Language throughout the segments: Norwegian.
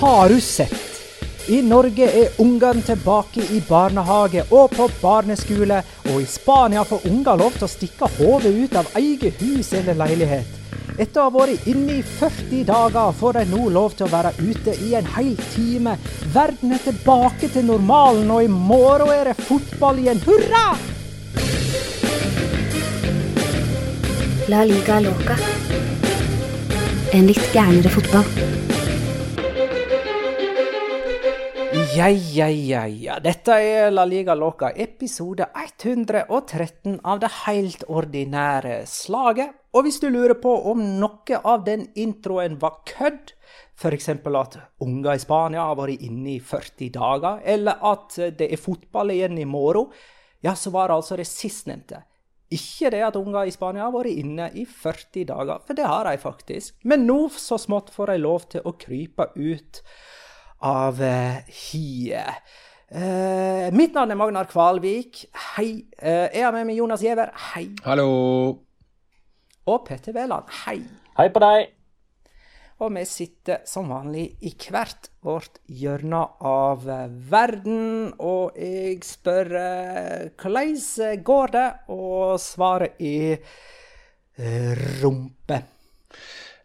Har du sett? I Norge er ungene tilbake i barnehage og på barneskole, og i Spania får unger lov til å stikke hodet ut av eget hus eller leilighet. Etter å ha vært inne i 40 dager får de nå lov til å være ute i en hel time. Verden er tilbake til normalen, og i morgen er det fotball igjen. Hurra! La liga loca. En litt gærnere fotball. Ja, ja, ja, ja. Dette er La Liga Loca, episode 113 av det helt ordinære slaget. Og hvis du lurer på om noe av den introen var kødd, f.eks. at unger i Spania har vært inne i 40 dager, eller at det er fotball igjen i morgen, ja, så var det altså det sistnevnte. Ikke det at unger i Spania har vært inne i 40 dager, for det har de faktisk. Men nå så smått får de lov til å krype ut av uh, hiet. Uh, mitt navn er Magnar Kvalvik. Hei. Uh, jeg har med meg Jonas Giæver. Hei. Hallo. Og Petter Wæland. Hei. Hei på deg. Og vi sitter som vanlig i hvert vårt hjørne av verden. Og jeg spør hvordan går det? Og svaret er rumpe.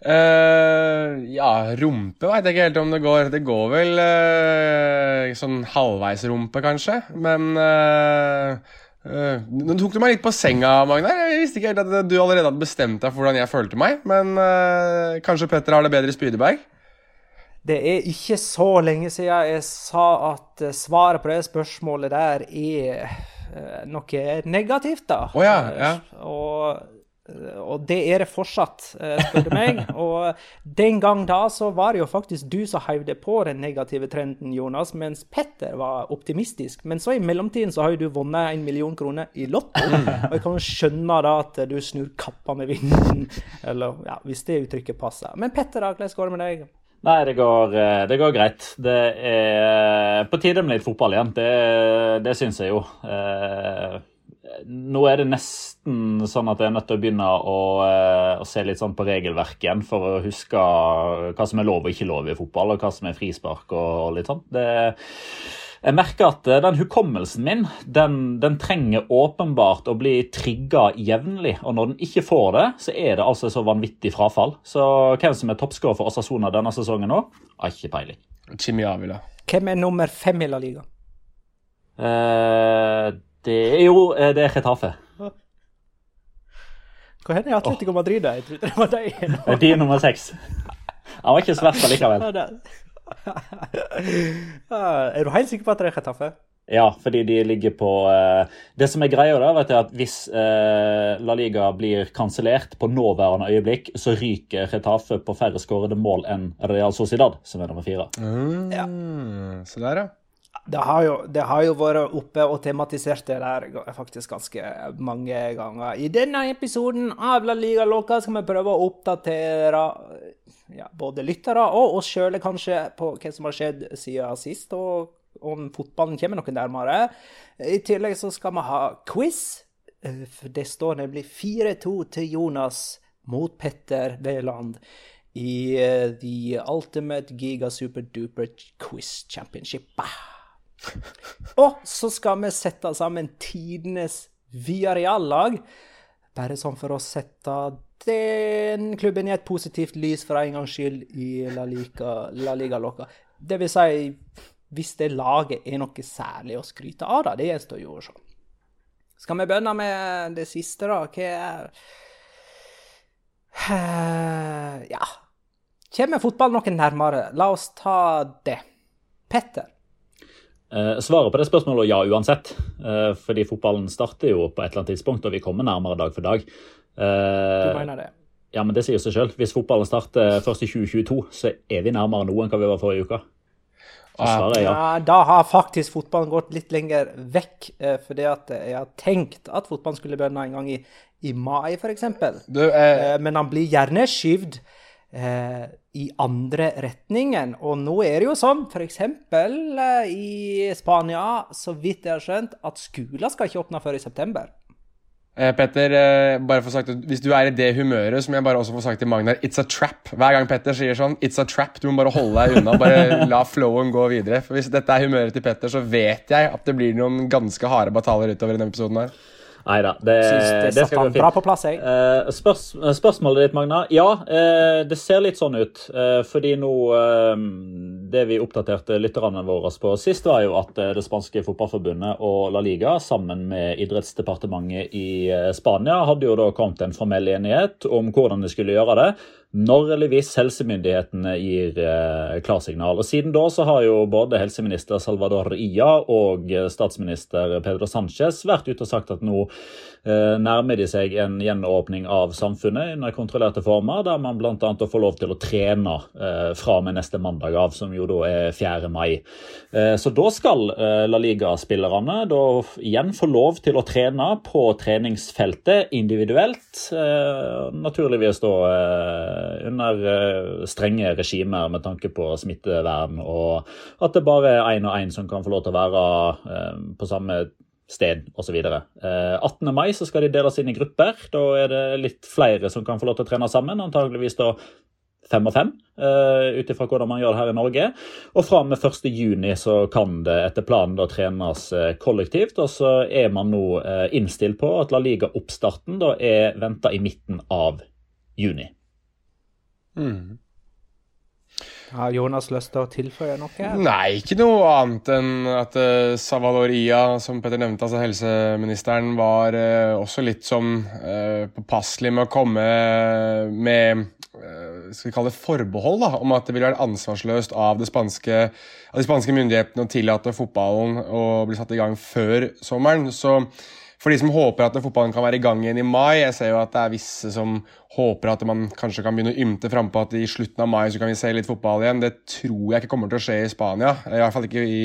Uh, ja, rumpe veit jeg ikke helt om det går. Det går vel uh, sånn halvveisrumpe, kanskje. Men uh, Nå tok du meg litt på senga, Magnar. Jeg visste ikke helt at du allerede hadde bestemt deg for hvordan jeg følte meg. Men kanskje Petter har det bedre i Spydeberg? Det er ikke så lenge siden jeg sa at svaret på det spørsmålet der er noe negativt, da. Oh, ja, ja. Og og det er det fortsatt, spør du meg. Og den gang da så var det jo faktisk du som heiv på den negative trenden, Jonas, mens Petter var optimistisk. Men så i mellomtiden så har jo du vunnet en million kroner i Lotto. Og jeg kan jo skjønne da at du snur kappa med vinden, eller ja, hvis det uttrykket passer. Men Petter, da, hvordan går det med deg? Nei, det går, det går, greit. Det er på tide med litt fotball igjen. Det, det syns jeg jo. Nå er det nesten sånn at jeg er nødt til å begynne å, å, se litt sånn på regelverket igjen, for å huske hva som er lov og ikke lov i fotball, og hva som er frispark og, og litt sånn. Det, jeg merker at den hukommelsen min den, den, trenger åpenbart å bli trigga jevnlig. Og når den ikke får det, så er det altså så vanvittig frafall. Så hvem som er toppskårer for Osasona denne sesongen nå, har ikke peiling. Hvem er nummer fem i La Liga? Eh, det er jo eh, det er Retafe. Hvor er Atletico Madrid? Jeg trodde det var deg. De er nummer seks. Han var ikke så verst allikevel. er du helt sikker på at det er Retafe? Ja, fordi de ligger på uh, Det som er greia, da, vet jeg, at hvis uh, La Liga blir kansellert på nåværende øyeblikk, så ryker Retafe på færre skårede mål enn Real Sociedad, som er nummer fire. Mm, ja. Så der, ja. Det har, jo, det har, jo, vært oppe og tematisert det der faktisk ganske mange ganger. I denne episoden av La Liga Loca skal vi prøve å oppdatere ja, både lyttere og oss sjøle kanskje på hva som har skjedd siden sist, og om fotballen kommer noe nærmere. I tillegg så skal vi ha quiz. Det står nemlig 4-2 til Jonas mot Petter Veland i The Ultimate Giga Super Duper Quiz Championship. Og så skal vi sette sammen tidenes Viareal-lag. Bare sånn for å sette den klubben i et positivt lys for en gangs skyld i La Liga, La Liga Loca. Det vil si, hvis det laget er noe særlig å skryte av, da. Det gjenstår jo å se. Skal vi begynne med det siste, da? Hva er Ja. Kommer fotball noe nærmere? La oss ta det. Petter. Eh, svaret på det spørsmålet er ja uansett. Eh, fordi fotballen starter jo på et eller annet tidspunkt, og vi kommer nærmere dag for dag. Eh, du mener det? Ja, men det sier seg sjøl. Hvis fotballen starter først i 2022, så er vi nærmere nå enn hva vi var forrige uke. Ja. ja. Da har faktisk fotballen gått litt lenger vekk. Fordi at jeg har tenkt at fotballen skulle begynne en gang i, i mai, f.eks. Eh... Men han blir gjerne skyvd eh, i andre retningen. Og nå er det jo sånn, f.eks. Eh, i Spania, så vidt jeg har skjønt, at skoler skal ikke åpne før i september. Eh, Petter, eh, bare for sagt, hvis du er i det humøret, så må jeg bare også få sagt til Magnar It's a trap. Hver gang Petter sier sånn, it's a trap, du må bare holde deg unna. Bare la flowen gå videre. For Hvis dette er humøret til Petter, så vet jeg at det blir noen ganske harde bataljer utover denne episoden her. Nei da, det, det det skal han fint. bra på plass, jeg. Uh, spørs, spørsmålet ditt, Magna. Ja, uh, det ser litt sånn ut. Uh, fordi nå eh, Det vi oppdaterte lytterne våre på sist, var jo at eh, det spanske fotballforbundet og La Liga sammen med idrettsdepartementet i eh, Spania hadde jo da kommet en formell enighet om hvordan de skulle gjøre det. Når eller hvis helsemyndighetene gir eh, klarsignal. Og Siden da så har jo både helseminister Salvador Ia og eh, statsminister Pedro Sánchez vært ute og sagt at nå nærmer de seg en gjenåpning av samfunnet under kontrollerte former, der man bl.a. får lov til å trene eh, fra og med neste mandag av, som jo da er 4. mai. Eh, så da skal eh, La Liga-spillerne igjen få lov til å trene på treningsfeltet individuelt. Eh, naturligvis da eh, under eh, strenge regimer med tanke på smittevern, og at det bare er én og én som kan få lov til å være eh, på samme sted osv. Eh, 18. mai så skal de deles inn i grupper. Da er det litt flere som kan få lov til å trene sammen. Antageligvis da fem og fem, uh, ut ifra hvordan man gjør det her i Norge. Og fra og med 1. juni så kan det etter planen da trenes eh, kollektivt. Og så er man nå eh, innstilt på at La Liga-oppstarten da er venta i midten av juni. Har Jonas lyst til å tilføye noe? Nei, ikke noe annet enn at uh, Salvador Illa, som Petter nevnte, altså helseministeren, var uh, også litt som uh, påpasselig med å komme med skal vi kalle det forbehold da, om at det ville være ansvarsløst av, spanske, av de spanske myndighetene å tillate fotballen å bli satt i gang før sommeren. Så for de som håper at fotballen kan være i gang igjen i mai Jeg ser jo at det er visse som håper at man kanskje kan begynne å ymte frampå at i slutten av mai så kan vi se litt fotball igjen. Det tror jeg ikke kommer til å skje i Spania. I hvert fall ikke i,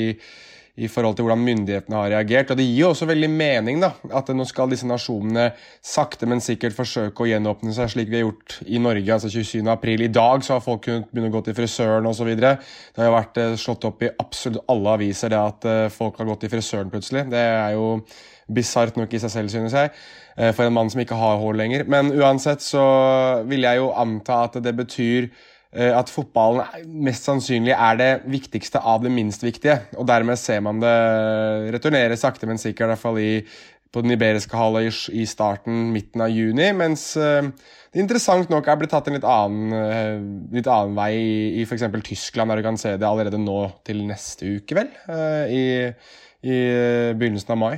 i forhold til hvordan myndighetene har reagert. Og det gir jo også veldig mening da, at nå skal disse nasjonene sakte, men sikkert forsøke å gjenåpne seg slik vi har gjort i Norge. altså 27. april. I dag så har folk kunnet begynne å gå til frisøren osv. Det har jo vært eh, slått opp i absolutt alle aviser det at eh, folk har gått til frisøren plutselig. Det er jo bisart nok i seg selv, synes jeg, eh, for en mann som ikke har hår lenger. Men uansett så vil jeg jo anta at det betyr eh, at fotballen mest sannsynlig er det viktigste av det minst viktige. Og dermed ser man det returnere sakte, men sikkert, i hvert fall i, på den iberiske halvøy i, starten, midten av juni. Mens uh, det interessant nok er blitt tatt en litt annen, uh, litt annen vei i, i f.eks. Tyskland, der du kan se det allerede nå til neste uke, vel? Uh, I, i eh, begynnelsen av mai.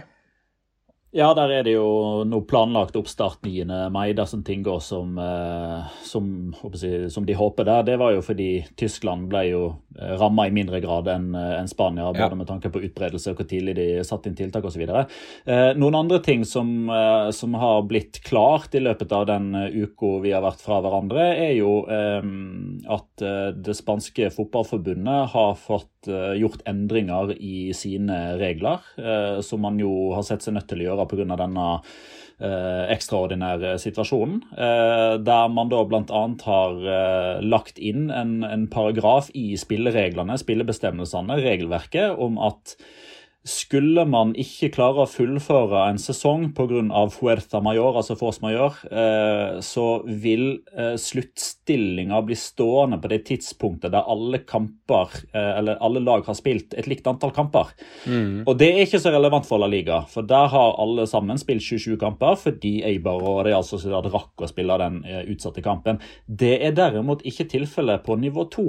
Ja, der er det jo nå planlagt oppstart 9. mai, dersom ting går som, eh, som, som de håper der. Det var jo fordi Tyskland ble jo ramma i mindre grad enn en Spania, både Ja. med tanke på utbredelse og hvor tidlig de satte inn tiltak osv. Eh, noen andre ting som, eh, som har blitt klart i løpet av den eh, uka vi har vært fra hverandre, er jo eh, at eh, det spanske fotballforbundet har fått eh, gjort endringer i sine regler, eh, som man jo har sett seg nødt til å gjøre pga. denne eh, ekstraordinære situasjonen. Eh, der man da bl.a. har eh, lagt inn en, en paragraf i spillereglene, spillebestemmelsene, regelverket, om at skulle man ikke klare å fullføre en sesong pga. fuerza major, altså force major, eh, så vil eh, sluttstillinga bli stående på det tidspunktet der alle kamper, eh, eller alle lag har spilt et likt antall kamper. Og det er ikke så relevant for La Liga, for der har alle sammen spilt 27 kamper fordi Eibar og Real Sociedad rakk å spille den utsatte kampen. Det er derimot ikke tilfellet på nivå 2.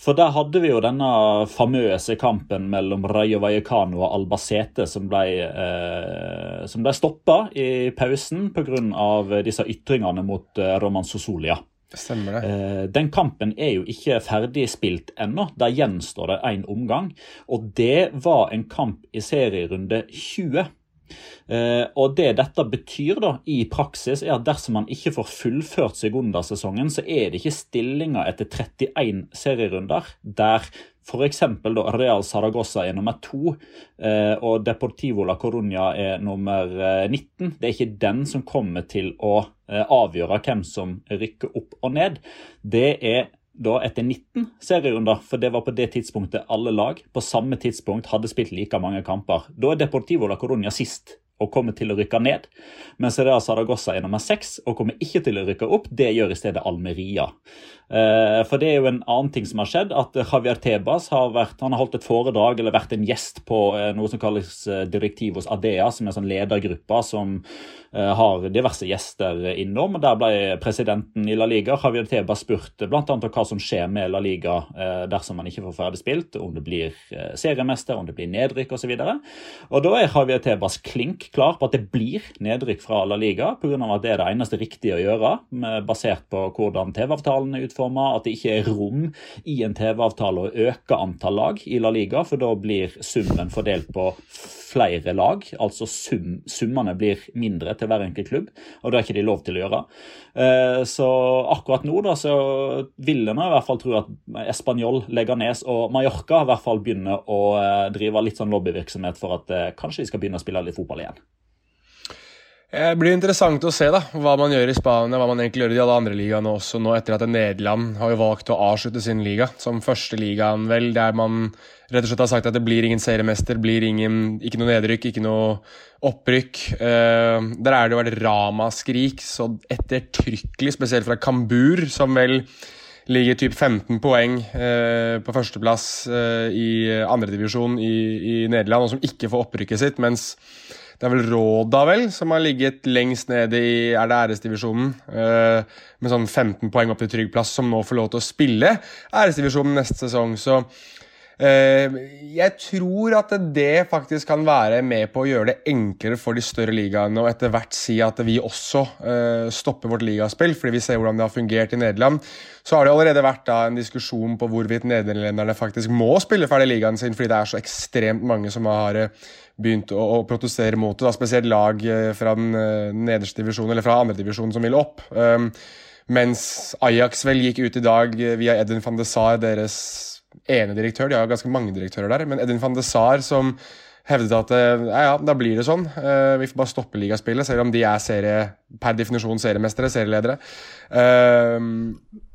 For der hadde vi jo denne famøse kampen mellom Rayo Vallecano og Albacete som ble, eh, som ble stoppa i pausen pga. disse ytringene mot eh, Roman Sosolia. Stemmer det. Eh, Den kampen er jo ikke ferdig spilt ennå. Der gjenstår det én omgang. Og det var en kamp i serierunde 20. Eh, og det dette betyr da i praksis, er at dersom man ikke får fullført sekundasesongen, så er det ikke stillinger etter 31 serierunder, der f.eks. Real Saragossa er nummer to eh, og Deportivo la Coruña er nummer eh, 19. Det er ikke den som kommer til å eh, avgjøre hvem som rykker opp og ned. Det er da etter 19 serierunder, for det var på det tidspunktet alle lag på samme tidspunkt hadde spilt like mange kamper. Da er Deportivo la Coruña sist og kommer til å rykke ned. Mens Real Saragossa er nummer seks og kommer ikke til å rykke opp. Det gjør i stedet Almeria. Eh, for det er jo en annen ting som har skjedd, at Javier Tebas har, vært, har holdt et foredrag eller vært en gjest på eh, noe som kalles direktiv hos Adea, som er en sånn ledergruppe som har diverse gjester innom. og Der ble presidenten i La Liga, Javier Tebas, spurt bl.a. om hva som skjer med La Liga dersom man ikke får ferdig spilt, om det blir seriemester, om det blir nedrykk osv. Da er Javier Tebas klink klar på at det blir nedrykk fra La Liga, pga. at det er det eneste riktige å gjøre, basert på hvordan TV-avtalen er utformet utforma, at det ikke er rom i en TV-avtale å øke antall lag i La Liga, for da blir summen fordelt på flere lag. Altså sum, summene blir mindre til hver enkelt klubb, og det er ikke de lov til å gjøre. Eh, så akkurat nå da, så vil en i hvert fall tro at Español, Leganes og Mallorca i hvert fall begynner å eh, drive litt sånn lobbyvirksomhet for at eh, kanskje de skal begynne å spille litt fotball igjen. Det blir interessant å se da, hva man gjør i Spania, hva man egentlig gjør i de alle andre ligaene også nå, etter at Nederland har jo valgt å avslutte sin liga som første ligaen, vel, der man rett og slett har sagt at det blir ingen seriemester, blir ingen, ikke noe nedrykk, ikke noe opprykk. Uh, der er det jo vært ramaskrik så ettertrykkelig, spesielt fra Kambur, som vel ligger typ 15 poeng uh, på førsteplass uh, i andredivisjon i, i Nederland, og som ikke får opprykket sitt, mens det er vel Råda, vel, som har ligget lengst nede i er det æresdivisjonen. Uh, med sånn 15 poeng opp til trygg plass, som nå får lov til å spille æresdivisjonen neste sesong. Så Uh, jeg tror at det faktisk kan være med på å gjøre det enklere for de større ligaene og etter hvert si at vi også uh, stopper vårt ligaspill, fordi vi ser hvordan det har fungert i Nederland. Så har det allerede vært da, en diskusjon på hvorvidt nederlenderne faktisk må spille ferdig ligaen sin, fordi det er så ekstremt mange som har uh, begynt å, å, protestere mot det. Da, spesielt lag fra den nederste divisjonen eller fra andredivisjonen som vil opp. Um, mens Ajax vel gikk ut i dag via Edwin van de Saar, deres ene direktør, de har ganske mange direktører der, men Edin van de Saar som hevdet at eh, ja, ja, da blir det sånn. Eh, vi får bare stoppe ligaspillet, selv om de er serie, per definisjon seriemestere, serieledere. Uh,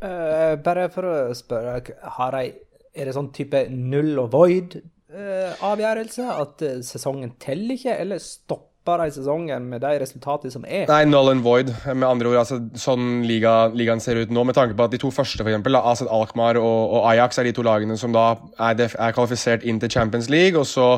uh, bare for å spørre, har jeg, er det sånn type null og void avgjørelse? At sesongen teller ikke, eller stopper bare i sesongen med de resultatene som er. Nei, null and void, med andre ord. altså Sånn liga, ligaen ser ut nå, med tanke på at de to første, eksempel, AZ Alkmaar og, og, Ajax, er de to lagene som da er, er, kvalifisert inn til Champions League. Og så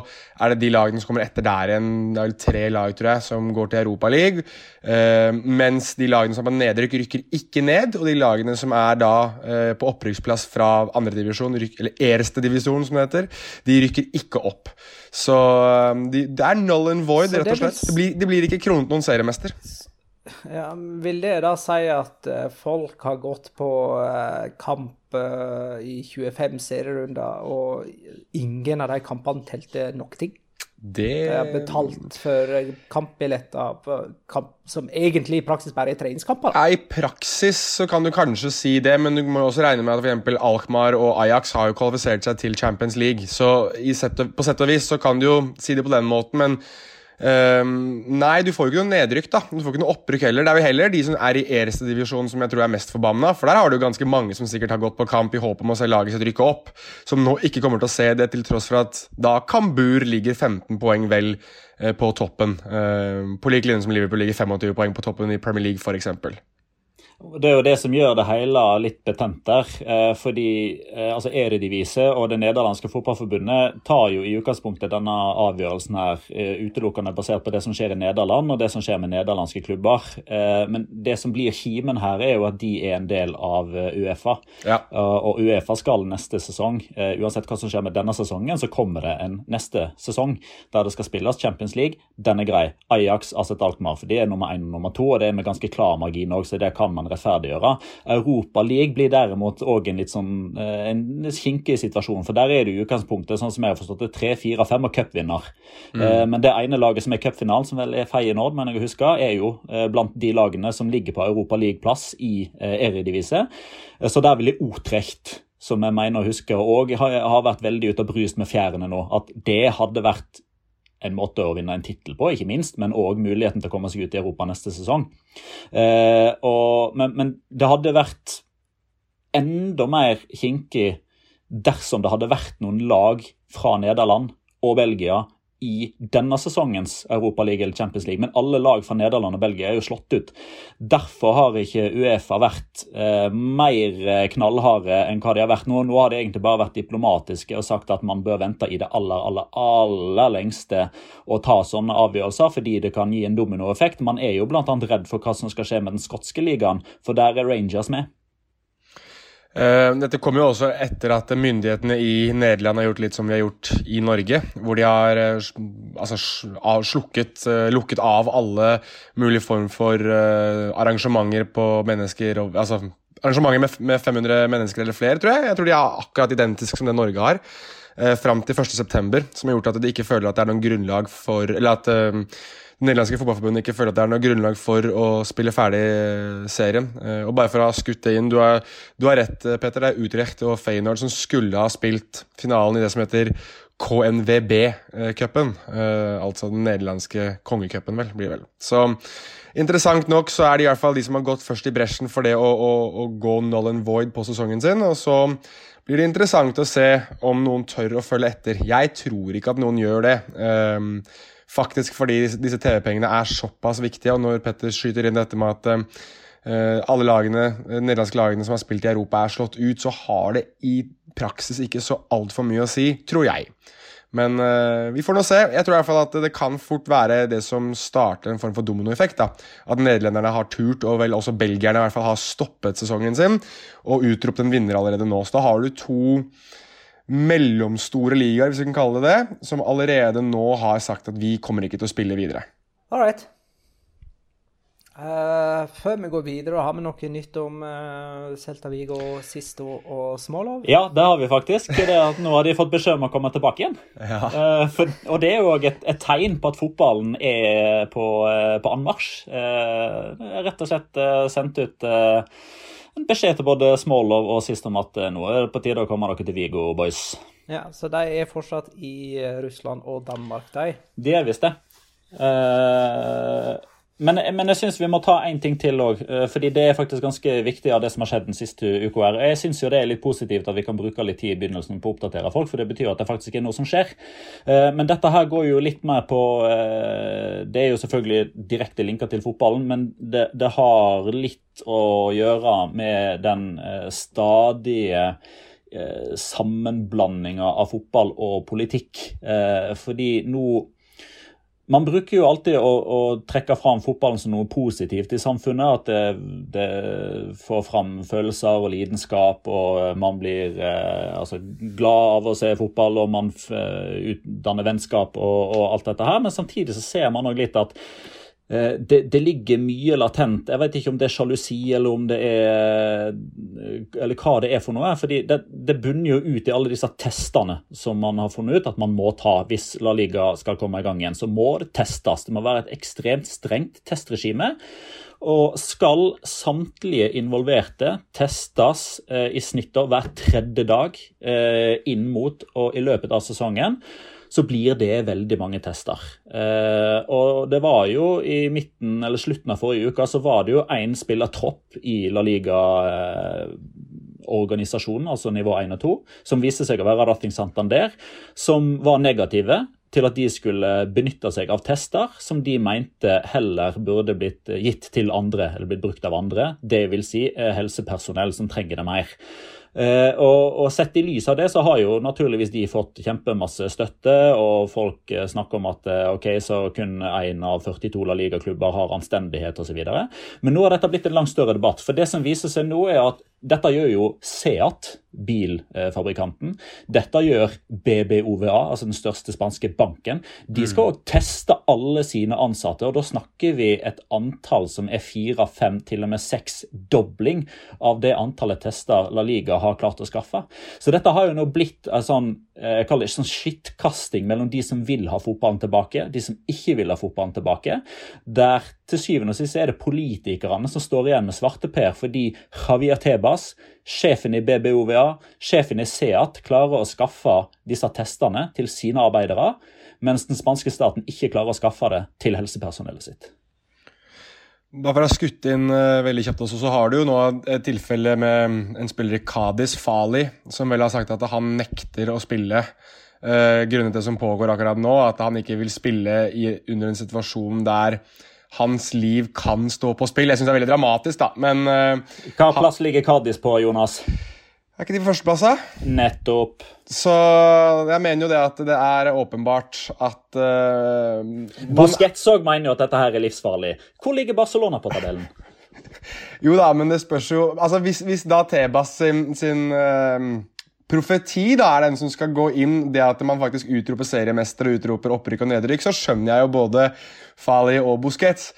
er det de lagene som kommer etter der igjen. Det er vel tre lag, tror jeg, som går til Europa League. Uh, mens de lagene som er nedrykk, rykker ikke ned. Og de lagene som er da uh, på opprykksplass fra andredivisjon, eller erste divisjon, som det heter, de rykker ikke opp. Så um, de, det er null and void, rett og slett. Det blir, de blir ikke kronet noen seriemester. Ja, vil det da si at uh, folk har gått på uh, kamp uh, i 25 serierunder, og ingen av de kampene telte nok ting? Det Jeg har betalt for kampbilletter kamp, som egentlig i praksis bare er treningskamper? Nei, I praksis så kan du kanskje si det, men du må også regne med at f.eks. Alkmaar og Ajax har jo kvalifisert seg til Champions League. Så sett på sett og vis så kan du jo si det på den måten, men Um, nei, du får jo ikke noe nedrykk, da. Du får ikke noe opprykk heller. Det er jo heller de som er i erste som jeg tror er mest forbanna. For der har du ganske mange som sikkert har gått på kamp i håp om å se laget sitt rykke opp. Som nå ikke kommer til å se det, til tross for at da Kambur ligger 15 poeng vel eh, på toppen. Eh, på lik linje som Liverpool ligger 25 poeng på toppen i Premier League, f.eks. Det er jo det som gjør det hele litt betent der. Eh, fordi eh, altså Eredivise og det nederlandske fotballforbundet tar jo i utgangspunktet denne avgjørelsen her eh, utelukkende basert på det som skjer i Nederland og det som skjer med nederlandske klubber. Men det som blir kimen her, er jo at de er en del av Uefa. Ja. Og Uefa skal neste sesong, uansett hva som skjer med denne sesongen, så kommer det en neste sesong der det skal spilles Champions League. Den er grei. Ajax, Asset Alkmaar, for de er nummer én og nummer to, og det er med ganske klar margin òg, så det kan man rettferdiggjøre. Europa League blir derimot òg en litt sånn eh, en kinkig situasjon. For der er det i utgangspunktet, sånn som jeg har forstått det, tre, fire, fem og cupvinner. Mm. Eh, men det ene laget som er cupfinalen, som vel er Feyenoord, men jeg husker, er jo eh, blant de lagene som ligger på Europa League-plass i Eridivise. Så der vil jeg Utrecht som jeg mener å huske, og har vært veldig ute og bryst med fjærene nå. At det hadde vært en måte å vinne en tittel på, ikke minst, men òg muligheten til å komme seg ut i Europa neste sesong. Eh, og, men, men, det hadde vært enda mer kinkig dersom det hadde vært noen lag fra Nederland og Belgia i denne sesongens Europaliga eller Champions League, men alle lag fra Nederland og Belgia er jo slått ut. Derfor har ikke Uefa vært eh, mer knallharde enn hva de har vært nå. Nå har de egentlig bare vært diplomatiske og sagt at man bør vente i det aller, aller, aller lengste å ta sånne avgjørelser, fordi det kan gi en dominoeffekt. Man er jo bl.a. redd for hva som skal skje med den skotske ligaen, for der er Rangers med. Uh, dette kommer jo også etter at myndighetene i Nederland har gjort litt som vi har gjort i Norge. Hvor de har uh, altså, slukket, uh, lukket av alle mulige form for arrangementer på mennesker altså, Arrangementer med, med, 500 mennesker eller flere, tror jeg. Jeg tror de er akkurat identiske som det Norge har. Fram til 1.9., som har gjort at de ikke føler at det er noen grunnlag for Eller at nederlandske fotballforbundet ikke føler at det er noe grunnlag for å spille ferdig serien. Eh, og bare for å ha skutt det inn, du har, rett, Peter. Petter. Det er Utrecht og Feyenoord som skulle ha spilt finalen i det som heter KNVB-cupen. Eh, altså den nederlandske kongecupen, vel. blir vel. Så interessant nok så er det i hvert fall de som har gått først i bresjen for det å, å, å gå null and void på sesongen sin. Og så blir det interessant å se om noen tør å følge etter. Jeg tror ikke at noen gjør det. Um, Faktisk fordi disse TV-pengene er såpass viktige. Og når Petter skyter inn dette med at uh, alle lagene, uh, nederlandske lagene som har spilt i Europa, er slått ut, så har det i praksis ikke så altfor mye å si, tror jeg. Men uh, vi får nå se. Jeg tror i hvert fall at det kan fort være det som starter en form for dominoeffekt. At nederlenderne har turt, og vel også belgierne i hvert fall har stoppet sesongen sin og utropt en vinner allerede nå. Så da har du to mellomstore ligaer, hvis vi kan kalle det det, som allerede nå har sagt at vi kommer ikke til å spille videre. All right. Uh, før vi går videre, har vi noe nytt om uh, Celta Vigo, Sisto og Smålov? Ja, det har vi faktisk. Det at nå har de fått beskjed om å komme tilbake igjen. Ja. Uh, for, og det er jo et, et, tegn på at fotballen er på, på anmarsj. rett og slett sendt ut en beskjed til både Smålov og sist om at eh, nå er det på tide å komme dere til Vigo, boys. Ja, Så de er fortsatt i eh, Russland og Danmark, de? De er visst det. Uh, men, men, jeg syns vi må ta én ting til òg, eh, fordi det er faktisk ganske viktig av det som har skjedd den siste uka. her. Jeg syns det er litt positivt at vi kan bruke litt tid i begynnelsen på å oppdatere folk, for det betyr at det faktisk er noe som skjer. Eh, men dette her går jo litt mer på eh, Det er jo selvfølgelig direkte linka til fotballen, men det, det har litt å gjøre med den stadige sammenblandinga av fotball og politikk. Fordi nå man bruker jo alltid å, å, trekke fram fotballen som noe positivt i samfunnet. At det, det får fram følelser og lidenskap, og man blir eh, altså, glad av å se fotball, og man eh, utdanner vennskap og, og, alt dette her. Men samtidig så ser man òg litt at Eh, det, det, ligger mye latent. Jeg vet ikke om det er sjalusi eller om det er Eller hva det er for noe. fordi det, det bunner jo ut i alle disse testene som man har funnet ut at man må ta hvis La Liga skal komme i gang igjen. Så må det testes. Det må være et ekstremt strengt testregime. Og skal samtlige involverte testes eh, i snitt hver tredje dag eh, inn mot og i løpet av sesongen så blir det veldig mange tester. Eh, og det var jo i midten eller slutten av forrige uke så var det jo én spillertropp i La Liga-organisasjonen, altså nivå 1 og 2, som viste seg å være Ratting Santander, som var negative til at de skulle benytte seg av tester som de mente heller burde blitt gitt til andre, eller blitt brukt av andre. Vil si eh, helsepersonell som trenger det mer. Eh, og, Sett i lys av det så har jo naturligvis de fått kjempemasse støtte, og folk eh, snakker om at ok, så kun én av 42 La Liga-klubber har anstendighet osv. Men nå har dette blitt en langt større debatt. For det som viser seg nå, er at dette gjør jo Seat, bilfabrikanten. Dette gjør BBOVA, altså den største spanske banken. De skal òg teste alle sine ansatte, og da snakker vi et antall som er fire, fem, til og med seks dobling av det antallet tester La Liga har klart å skaffe. Så dette har jo nå blitt en sånn, eh, jeg kaller det sånn skittkasting mellom de som vil ha fotballen tilbake, de som ikke vil ha fotballen tilbake. Der til syvende og sist er det politikerne som står igjen med svarteper fordi Javier Tebas, sjefen i BBOVA, sjefen i SEAT, klarer å skaffe disse testene til sine arbeidere, mens den spanske staten ikke klarer å skaffe det til helsepersonellet sitt. Bare for å ha skutt inn uh, veldig kjapt også, så har du jo nå et tilfelle med en spiller i Kadis, Fali, som vel har sagt at han nekter å spille uh, grunnet det som pågår akkurat nå, at han ikke vil spille i, under en situasjon der hans liv kan stå på spill. Jeg syns det er veldig dramatisk, da, men uh, Hva plass ligger Kadis på, Jonas? Er ikke de på førsteplass, da? Nettopp. Så jeg mener jo det at det er åpenbart at uh, Busquets òg mener jo at dette her er livsfarlig. Hvor ligger Barcelona på tabellen? jo da, men det spørs jo Altså, hvis, hvis da Tebas sin, sin uh, profeti da er den som skal gå inn, det at man faktisk utroper seriemester og utroper opprykk og nedrykk, så skjønner jeg jo både Fali og Busquets.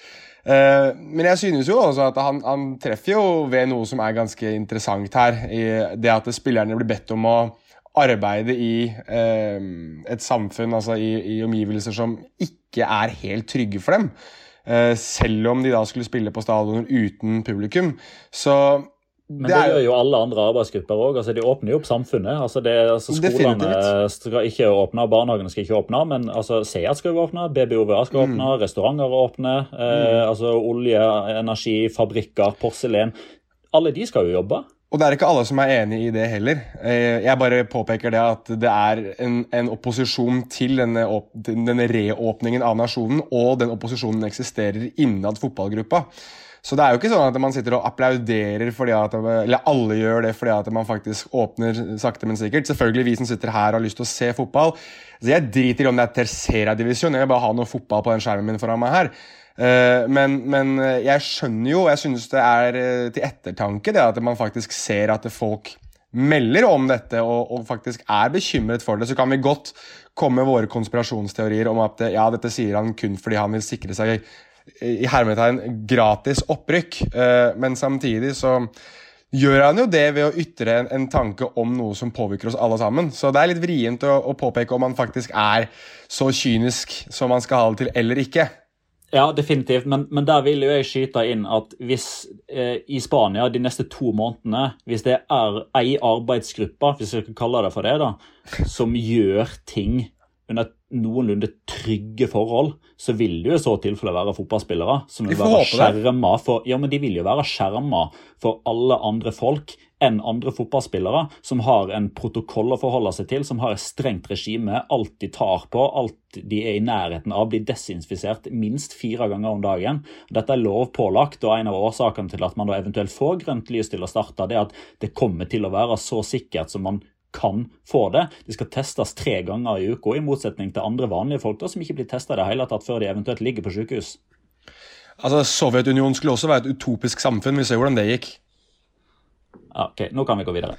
Uh, men jeg synes jo også at han, han, treffer jo ved noe som er ganske interessant her. I det at spillerne blir bedt om å arbeide i uh, et samfunn, altså i, i, omgivelser som ikke er helt trygge for dem. Uh, selv om de da skulle spille på stadioner uten publikum. Så men det, det gjør jo alle andre arbeidsgrupper òg. Altså, de åpner jo opp samfunnet. Altså, det, altså, skolene Definitivt. skal ikke åpne, barnehagene skal ikke åpne, men altså, Seat skal jo åpne, BBOVA skal mm. åpne, restauranter åpne. Eh, mm. altså, olje, energi, fabrikker, porselen. Alle de skal jo jobbe. Og det er ikke alle som er enig i det heller. Eh, jeg bare påpeker det at det er en, en opposisjon til denne, denne reåpningen av nasjonen, og den opposisjonen eksisterer innad fotballgruppa. Så det er jo ikke sånn at man sitter og applauderer fordi at Eller alle gjør det fordi at man faktisk åpner sakte, men sikkert. Selvfølgelig vi som sitter her og har lyst til å se fotball. Så jeg driter i om det er tercera-divisjon, jeg vil bare ha noe fotball på den skjermen min foran meg her. Eh, men, men jeg skjønner jo, jeg synes det er eh, til ettertanke det at man faktisk ser at folk melder om dette og, og, faktisk er bekymret for det, så kan vi godt komme med våre konspirasjonsteorier om at ja, dette sier han kun fordi han vil sikre seg i hermetegn gratis opprykk, eh, men samtidig så gjør han jo det ved å ytre en, en, tanke om noe som påvirker oss alle sammen. Så det er litt vrient å, å påpeke om han faktisk er så kynisk som han skal ha det til, eller ikke. Ja, definitivt, men, men, der vil jo jeg skyte inn at hvis eh, i Spania de neste to månedene, hvis det er ei arbeidsgruppe, hvis jeg kan kalle det for det, da, som gjør ting under noenlunde trygge forhold, så vil det jo i så tilfelle være fotballspillere som vil være skjerma for Ja, men de vil jo være skjerma for alle andre folk enn andre fotballspillere som har en protokoll å forholde seg til, som har et strengt regime, alt de tar på, alt de er i nærheten av, blir desinfisert minst fire ganger om dagen. Dette er lovpålagt, og en av årsakene til at man da eventuelt får grønt lys til å starte, det er at det kommer til å være så sikkert som man kan få det. De skal testes tre ganger i uka, i motsetning til andre vanlige folk da, som ikke blir testa det hele tatt før de eventuelt ligger på sykehus. Altså, Sovjetunionen skulle også være et utopisk samfunn. Vi ser hvordan det gikk. Ok, Nå kan vi gå videre.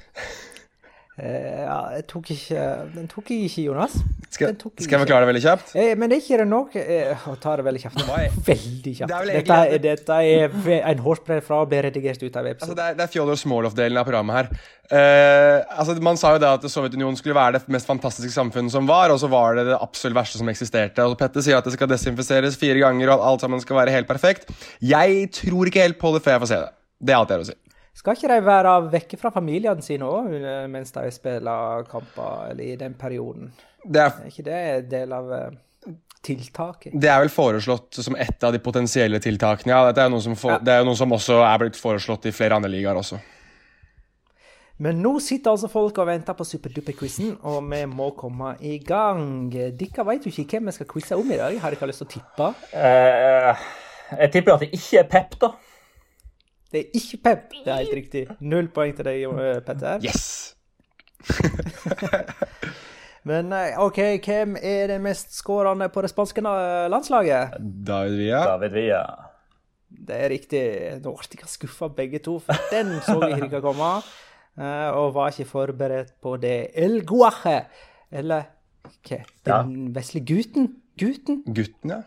Uh, ja, jeg tok ikke, den tok jeg ikke, Jonas. Skal, skal jeg forklare det veldig kjapt? Eh, men det er ikke det nok eh, Å ta det veldig kjapt. Veldig kjapt. Det dette, er, dette er en hårspray fra å bli redigert ut av websiden. Altså, det er, det er Fjodor Smolov-delen av programmet her. Uh, altså, man sa jo det at Sovjetunionen skulle være det mest fantastiske samfunnet som var, og så var det det absolutt verste som eksisterte. Og Petter sier at det skal desinfiseres fire ganger, og at alt sammen skal være helt perfekt. Jeg tror ikke helt på det før jeg får se det. Det er alt jeg har å si. Skal ikke de være vekke fra familiene sine òg mens de spiller kamper, eller i den perioden? Det er, er ikke det en del av uh, tiltaket? Det er vel foreslått som et av de potensielle tiltakene. Ja, dette er noe som, for, ja. det er noe som også er blitt foreslått i flere andre ligaer også. Men nå sitter altså folk og venter på superduper-quizen, og vi må komme i gang. Dere vet jo ikke hvem vi skal quize om i dag. Har dere lyst til å tippe? Uh, jeg tipper at det ikke er Pep, da. Det er ikke Pep. Det er helt riktig. Null poeng til deg, eh, Petter. Yes! Men eh, OK, hvem er den mest skårende på det spanske landslaget? David Villa. David Villa. Det er riktig. Nå ble jeg skuffa begge to, for den så jeg ikke komme. Eh, og var ikke forberedt på det. El Guaje. Eller hva? Den ja. vesle gutten? Gutten? Gutten, ja.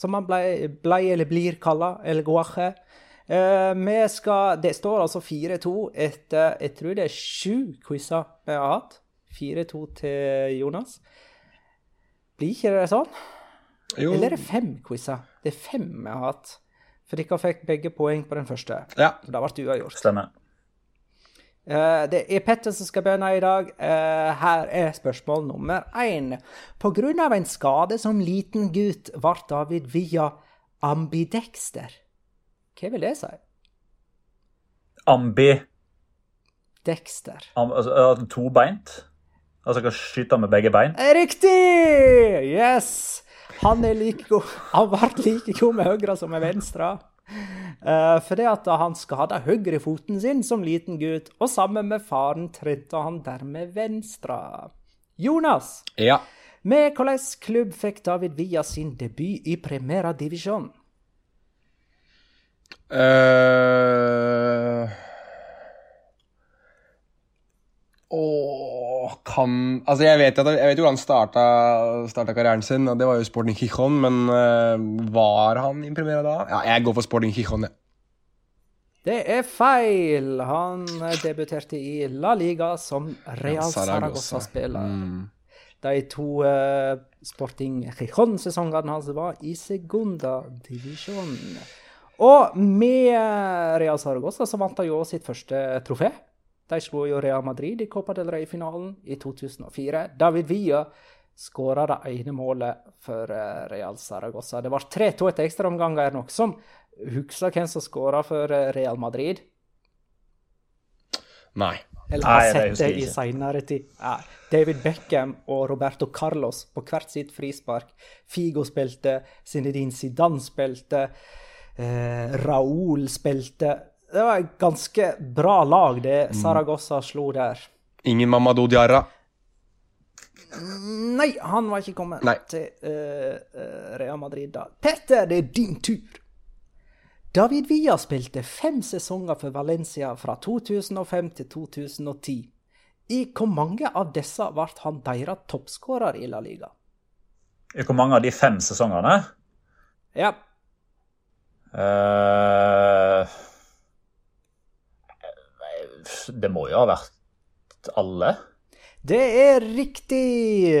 Som han blei, ble eller blir kalla. El Guaje. Vi skal, Det står altså 4-2 etter jeg tror det er sju quizer vi har hatt. 4-2 til Jonas. Blir ikke det sånn? Jo. Eller er det fem quizer? Det er fem vi har hatt. For dere fikk begge poeng på den første. Ja. Så det ble uavgjort. Stemmer. Uh, det er Petter som skal begynne i dag. Uh, her er spørsmål nummer én. Pga. en skade som liten gutt ble David Villa ambidexter. Hva vil det si? Ambi Dexter. Am, altså, tobeint? Altså kan skyte med begge bein? Riktig! Yes! Han er like god Han ble like god med høyre som med venstre. Uh, fordi at han skada høyrefoten sin som liten gutt, og sammen med faren trente han dermed venstre. Jonas, Ja. med hvilken klubb fikk David Villa sin debut i Primera Divisjon? Uh... Åh, kan Altså, jeg vet, at, jeg vet jo hvordan han starta, starta karrieren sin, og det var jo Sporting Gijon, men uh, var han i Primera da? Ja, jeg går for Sporting Gijon, jeg. Det er feil! Han debuterte i La Liga som Real Saragossa-spiller. Mm. De to uh, Sporting Gijon-sesongene hans var i Segunda divisjon. Og med Real Saragossa så vant de jo sitt første trofé. De slo jo Real Madrid i Copa del Rey-finalen i 2004. David Villa skåra det ene målet for eh, Real Saragossa. Det ble 3-2 etter ekstraomganger. Er noen som husker hvem som skåra for eh, Real Madrid? Nei. Eller har sett det i seinere tid. Ja. David Beckham og Roberto Carlos på hvert sitt frispark. Figo spilte, Zinedine Zidane spilte, eh, Raúl spilte. Det var et ganske bra lag det Mm. Saragossa slo der. Ingen Mamadou Diarra. Nei, han var ikke kommet Nei. til eh, eh, Real Madrid da. Petter, det er din tur. David Villa spilte fem sesonger for Valencia fra 2005 til 2010. I hvor mange av disse ble han deres toppskårer i La Liga? I hvor mange av de fem sesongene? Ja, det må jo ha vært alle. det er riktig!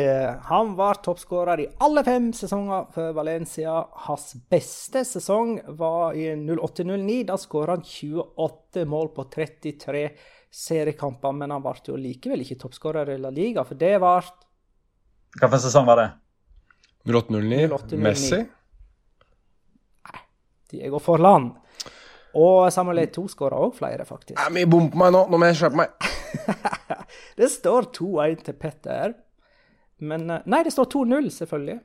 Han var toppskårer i alle fem sesonger for Valencia. Hans beste sesong var i 08-09. Da skåra han 28 mål på 33 seriekamper, men han ble jo likevel ikke toppskårer i La Liga, for det ble Hvilken sesong var det? 08-09. Messi. Diego Forlan. Og Samuel Eto'o skåra òg flere, faktisk. Det er mye bom på meg nå. Nå må jeg kjøpe meg. Det står 2-1 til Petter. Men eh, Nei, det står 2-0, selvfølgelig.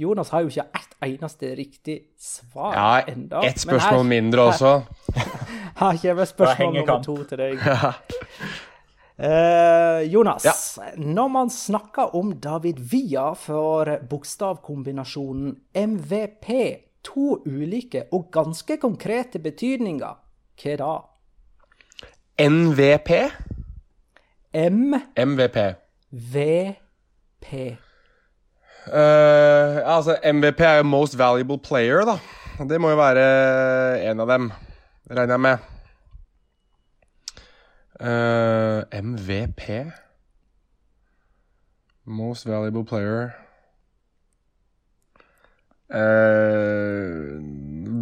Jonas har jo ikke ett eneste riktig svar Ja, ennå. ett spørsmål mindre også. Her kommer spørsmål nummer to til deg. Eh, Jonas, når man snakker om David Villa for bokstavkombinasjonen MVP, to ulike og ganske konkrete betydninger, hva da? NVP. MVP. MVP. Uh, altså, MVP er jo Most Valuable Player, da. Det må jo være en av dem, regner jeg med. Uh, MVP Most Valuable Player Eh,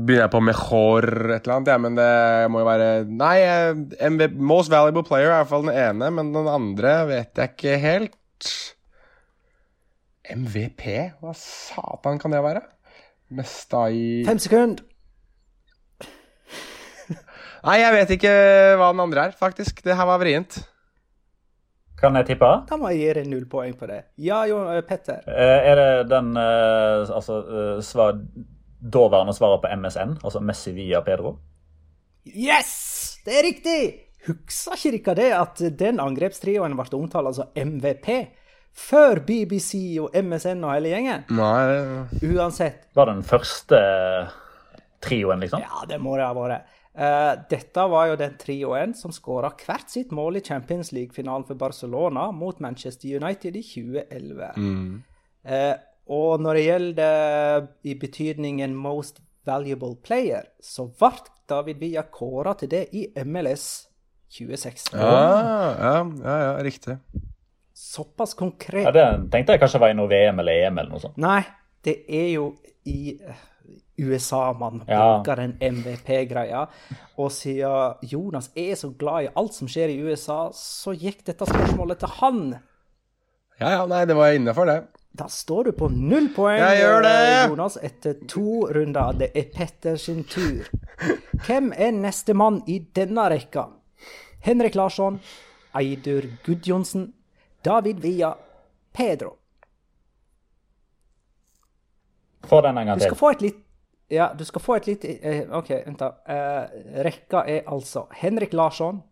Begynner jeg på Mejor et eller annet, ja, men det må jo være Nei, MV, Most Valuable Player er i hvert fall den ene, men den andre vet jeg ikke helt. MVP? Hva satan kan det være? Mestai Fem sekunder. Nei, jeg vet ikke hva den andre er, faktisk. Det her var vrient. Kan jeg tippe? Da må jeg gi deg null poeng på det. Ja, jo, eh, Petter. Eh, Er det den eh, altså, svar, daværende svaret på MSN, altså Messi via Pedro? Yes! Det er riktig! Husker ikke dere det at den angrepstrioen ble omtalt altså MVP? Før BBC og MSN og hele gjengen? Nei, Uansett. Var det den første trioen, liksom? Ja, det må det ha vært. Eh, dette var jo den trioen som skåra hvert sitt mål i Champions League-finalen for Barcelona mot Manchester United i 2011. Eh, og når det gjelder i betydningen most valuable player, så ble David Villa kåra til det i MLS 2016. ja, ja, ja, ja, riktig. Såpass Ja, konkret. det tenkte jeg kanskje var i noe VM eller EM eller noe sånt. Nei, det er jo i eh, USA bruker Ja. den MVP-greia. Og siden Jonas er så glad i alt som skjer i USA, så gikk dette spørsmålet til han. Ja, ja, nei, det var innafor, det. Da står du på null poeng, Jeg gjør det! eh, Jonas, etter to runder. Det er Petter sin tur. Hvem er nestemann i denne rekka? Henrik Larsson, Eidur Gudjonsen, David Villa, Pedro. Få den en gang til. Du skal få et litt Ja, du skal få et litt eh, OK, vent, da. Eh, rekka er altså Henrik Larsson,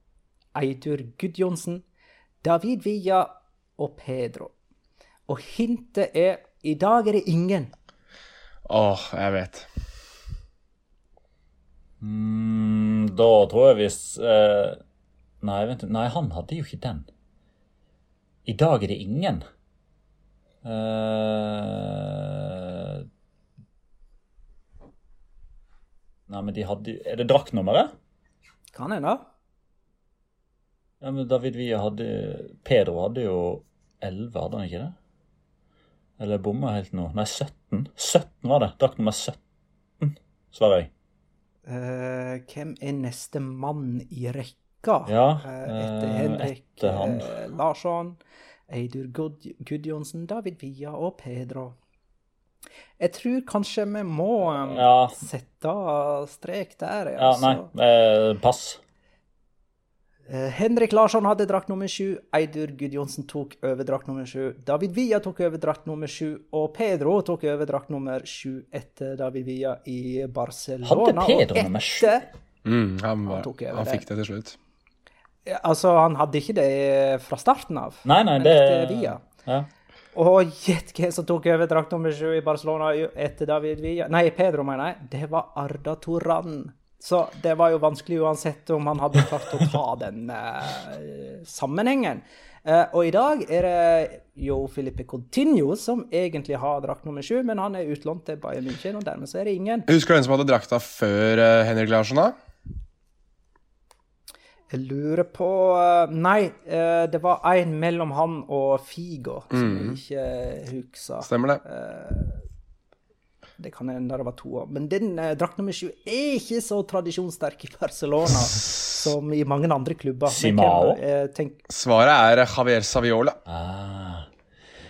Eidur Gudjonsen, David Villa og Pedro. Og hintet er i dag er det ingen. Åh, jeg vet. Mm, da tror jeg hvis eh, Nei, vent, nei, han hadde jo ikke den. I dag er det ingen. Eh, Nei, men de hadde Er det draktnummeret? Kan hende. Ja, men David Villa hadde Pedro hadde jo 11, hadde han ikke det? Eller bomma helt nå? Nei, 17. 17 var det. Drakt nummer 17, svarer jeg. Uh, hvem er neste mann i rekka? Ja, Eh, etter eh, Henrik etter han. Uh, Larsson, Eidur Gud Gudjonsen, David Villa og Pedro. Jeg tror kanskje vi må eh, Ja. sette strek der. Altså. Ja, nei. Eh, pass. Eh, Henrik Larsson hadde drakt nummer sju, Eidur Gudjonsen tok over drakt nummer sju, David Villa tok over drakt nummer sju, og Pedro tok over drakt nummer sju etter David Villa i Barcelona. Hadde Pedro nummer sju? Mm, han, var, han, han fikk det til slutt. Ja, Altså, han hadde ikke det fra starten av. Nei, nei, det Villa. ja. Og gjett hvem som tok over drakt nummer sju i Barcelona etter David Villa Nei, Pedro, mener jeg. Det var Arda Toran. Så det var jo vanskelig uansett om han hadde klart å ta den eh, sammenhengen. Eh, og i dag er det jo Filipe Coutinho som egentlig har drakt nummer sju, men han er utlånt til Bayern München, og dermed så er det ingen. Husker du hvem som hadde drakta før eh, Henrik Larsson? da? Jeg lurer på eh, Nei, eh, det var en mellom han og Figo som jeg ikke husker. Stemmer det? Det kan hende det var to år. Men den eh, drakt nummer sju er ikke så tradisjonssterk i Barcelona som i mange andre klubber. Simao? eh, Svaret er Javier Saviola. Ah.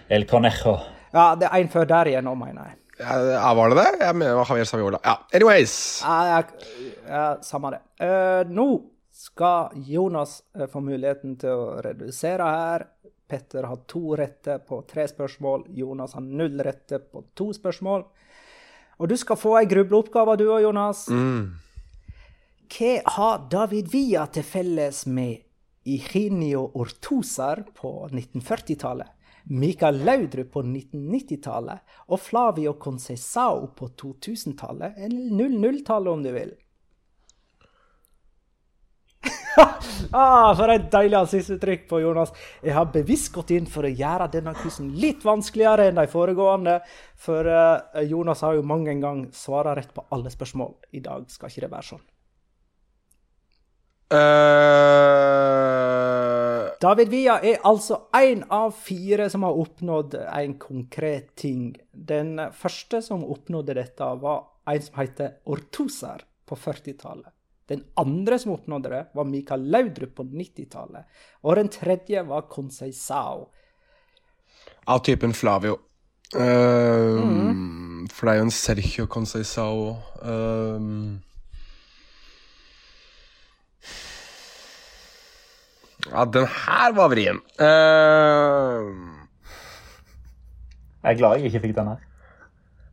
El Conejo. ja, det er en før der igjen òg, mener jeg. Ja, var det det? Jeg mener Javier Saviola. Ja, anyways. Ja, ja, ja, samme det. Uh, nå skal Jonas eh, få muligheten til å redusere her. Petter har to rette på tre spørsmål. Jonas har null rette på to spørsmål. Og du skal få ei grubleoppgave, du og Jonas. Hva har David Villa til felles med Iginio Ortuzar på 1940-tallet, Mikael Laudrup på 1990-tallet og Flavio Concesao på 2000-tallet, eller 00-tallet om du vil? ah, for et deilig ansiktsuttrykk på Jonas. Jeg har bevisst gått inn for å gjøre denne quizen litt vanskeligere enn de foregående. For uh, Jonas har jo mange ganger svara rett på alle spørsmål. I dag skal ikke det være sånn. Uh... David Villa er altså én av fire som har oppnådd en konkret ting. Den første som oppnådde dette, var en som heter Ortoser på 40-tallet. Den andre som oppnådde det, var Mikael Laudrup på 90-tallet. Og den tredje var Conceição. av typen Flavio. Eh, For det er jo en Sergio Conceição uh, Ja, den her var vrien. Uh, Jeg er glad jeg ikke fikk den her.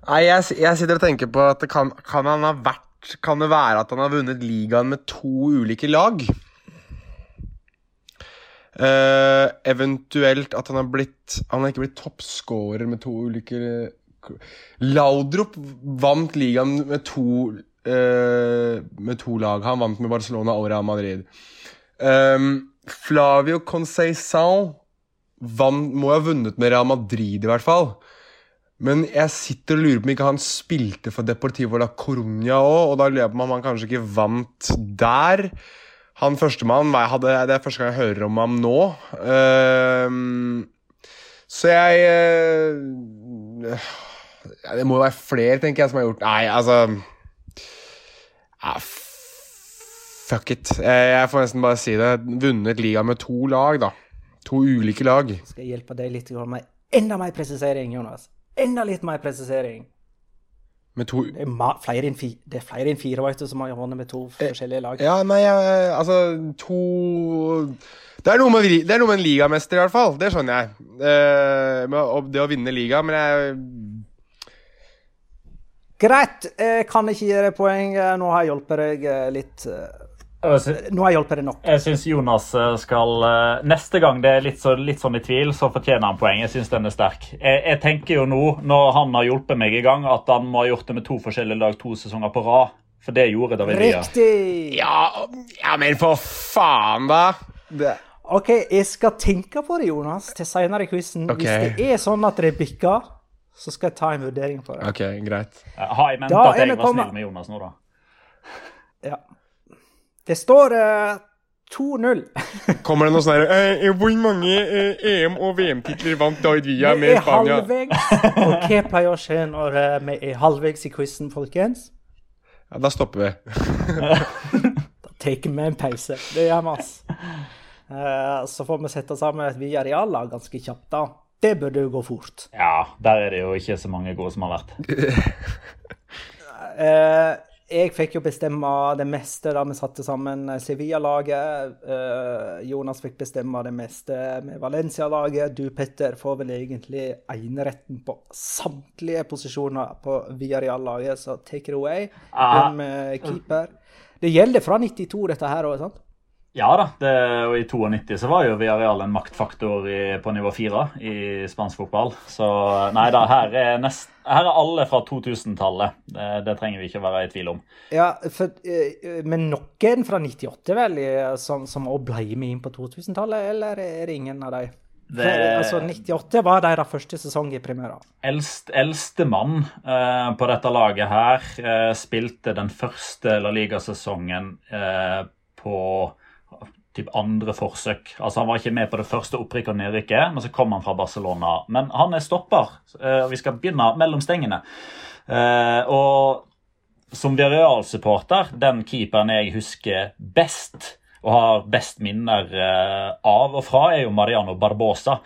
Nei, jeg, jeg sitter og tenker på at det kan, kan han ha vært Kan det være at han har vunnet ligaen med to ulike lag? Uh, eventuelt at han har blitt Han har ikke blitt toppscorer med to ulike Laudrup vant ligaen med to uh, Med to lag. Han vant med Barcelona og Real Madrid. Um, Flavio Conceição vant, må ha vunnet med Real Madrid, i hvert fall. Men jeg sitter og lurer på om ikke han spilte for Deportivo la Coruña òg, og da lurer jeg på om han kanskje ikke vant der. Han førstemann Det er første gang jeg hører om ham nå. Uh, så jeg uh, Det må jo være flere, tenker jeg, som har gjort Nei, altså ja, Fuck it. Jeg får nesten bare si det. Vunnet liga med to lag, da. To ulike lag. Skal jeg hjelpe deg litt med enda mer presisering, Jonas? Enda litt mer presisering. Med to Det er, flere enn fi, enn fire vet du, som har vunnet med to forskjellige lag. Ja, nei, altså To det er, noe med, det er noe med en ligamester, i hvert fall. Det skjønner jeg. Eh, med det å vinne liga, men jeg Greit, jeg kan ikke gi deg poeng. Nå har jeg hjulpet deg eh, litt. Nå har jeg hjulpet deg nok. Jeg syns Jonas eh, skal eh, Neste gang det er litt, så, litt sånn i tvil, så fortjener han poeng. Jeg syns den er sterk. Jeg, jeg tenker jo nå, når han har hjulpet meg i gang, at han må ha gjort det med to forskjellige lag to sesonger på rad. For det gjorde David Villa. Riktig! Ja, ja men for faen, da! Det, OK, jeg skal tenke på det, Jonas, til senere i quizen. Okay. Hvis det er sånn at det bikker, så skal jeg ta en vurdering på det. ok, greit. Har jeg ment Da at jeg var snill med Jonas nå, da? Ja. Det står uh, 2-0. Kommer det noe sånn her uh, Hvor mange uh, EM- og VM-titler vant David Villa Vi med er Spania? Og hva pleier å skje når eh, vi er halvveis i quizen, folkens? Ja, da stopper vi. Da tar vi en pause. Det gjør vi, ass. Eh, så får vi sette sammen et Villarreal-lag ganske kjapt, da. Det burde jo gå fort. Ja, der er det jo ikke så mange gode som har vært. Eh, jeg fikk jo bestemme det meste da vi satte sammen Sevilla-laget. Eh, Jonas fikk bestemme det meste med Valencia-laget. Du, Petter, får vel egentlig eneretten på samtlige posisjoner på Villarreal-laget, så take it away. Ah. Begynn med keeper. Det gjelder fra 92, dette her òg, sant? Ja da, det, og i 92 så var jo Villarreal en maktfaktor i, på nivå 4 i spansk fotball. Så nei da, her er, nest, her er alle fra 2000-tallet. Det, det trenger vi ikke være i tvil om. Ja, for, eh, men noen fra 98 vel, som, som også ble med inn på 2000-tallet, eller er det ingen av dem? Det- altså, 98 var deres første sesong i Primera. Eldst, Eldstemann eh, på dette laget her eh, spilte den første La Liga-sesongen eh, på typ andre forsøk. Altså Han var ikke med på det første opprykket og nedrykket, men så kom han fra Barcelona. Men han er stopper, eh, og vi skal begynne mellom stengene. Eh, og som Villarreal-supporter, den keeperen jeg husker best og har best minner eh, av og fra, er jo Mariano Barbosa.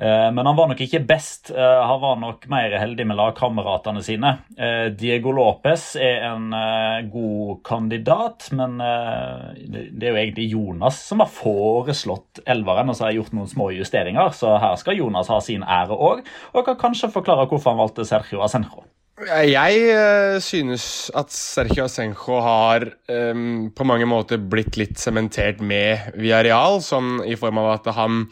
Eh, men han var nok ikke best. Eh, han var nok mer heldig med lagkameratene sine. Eh, Diego Lopez er en god kandidat, men det er jo egentlig Jonas som har foreslått elveren, og så har jeg gjort noen små justeringer. Så her skal Jonas ha sin ære òg, og kan kanskje forklare hvorfor han valgte Sergio Asenjo. Jeg synes at Sergio Asenjo har um, på mange måter blitt litt sementert med Villarreal, sånn i form av at han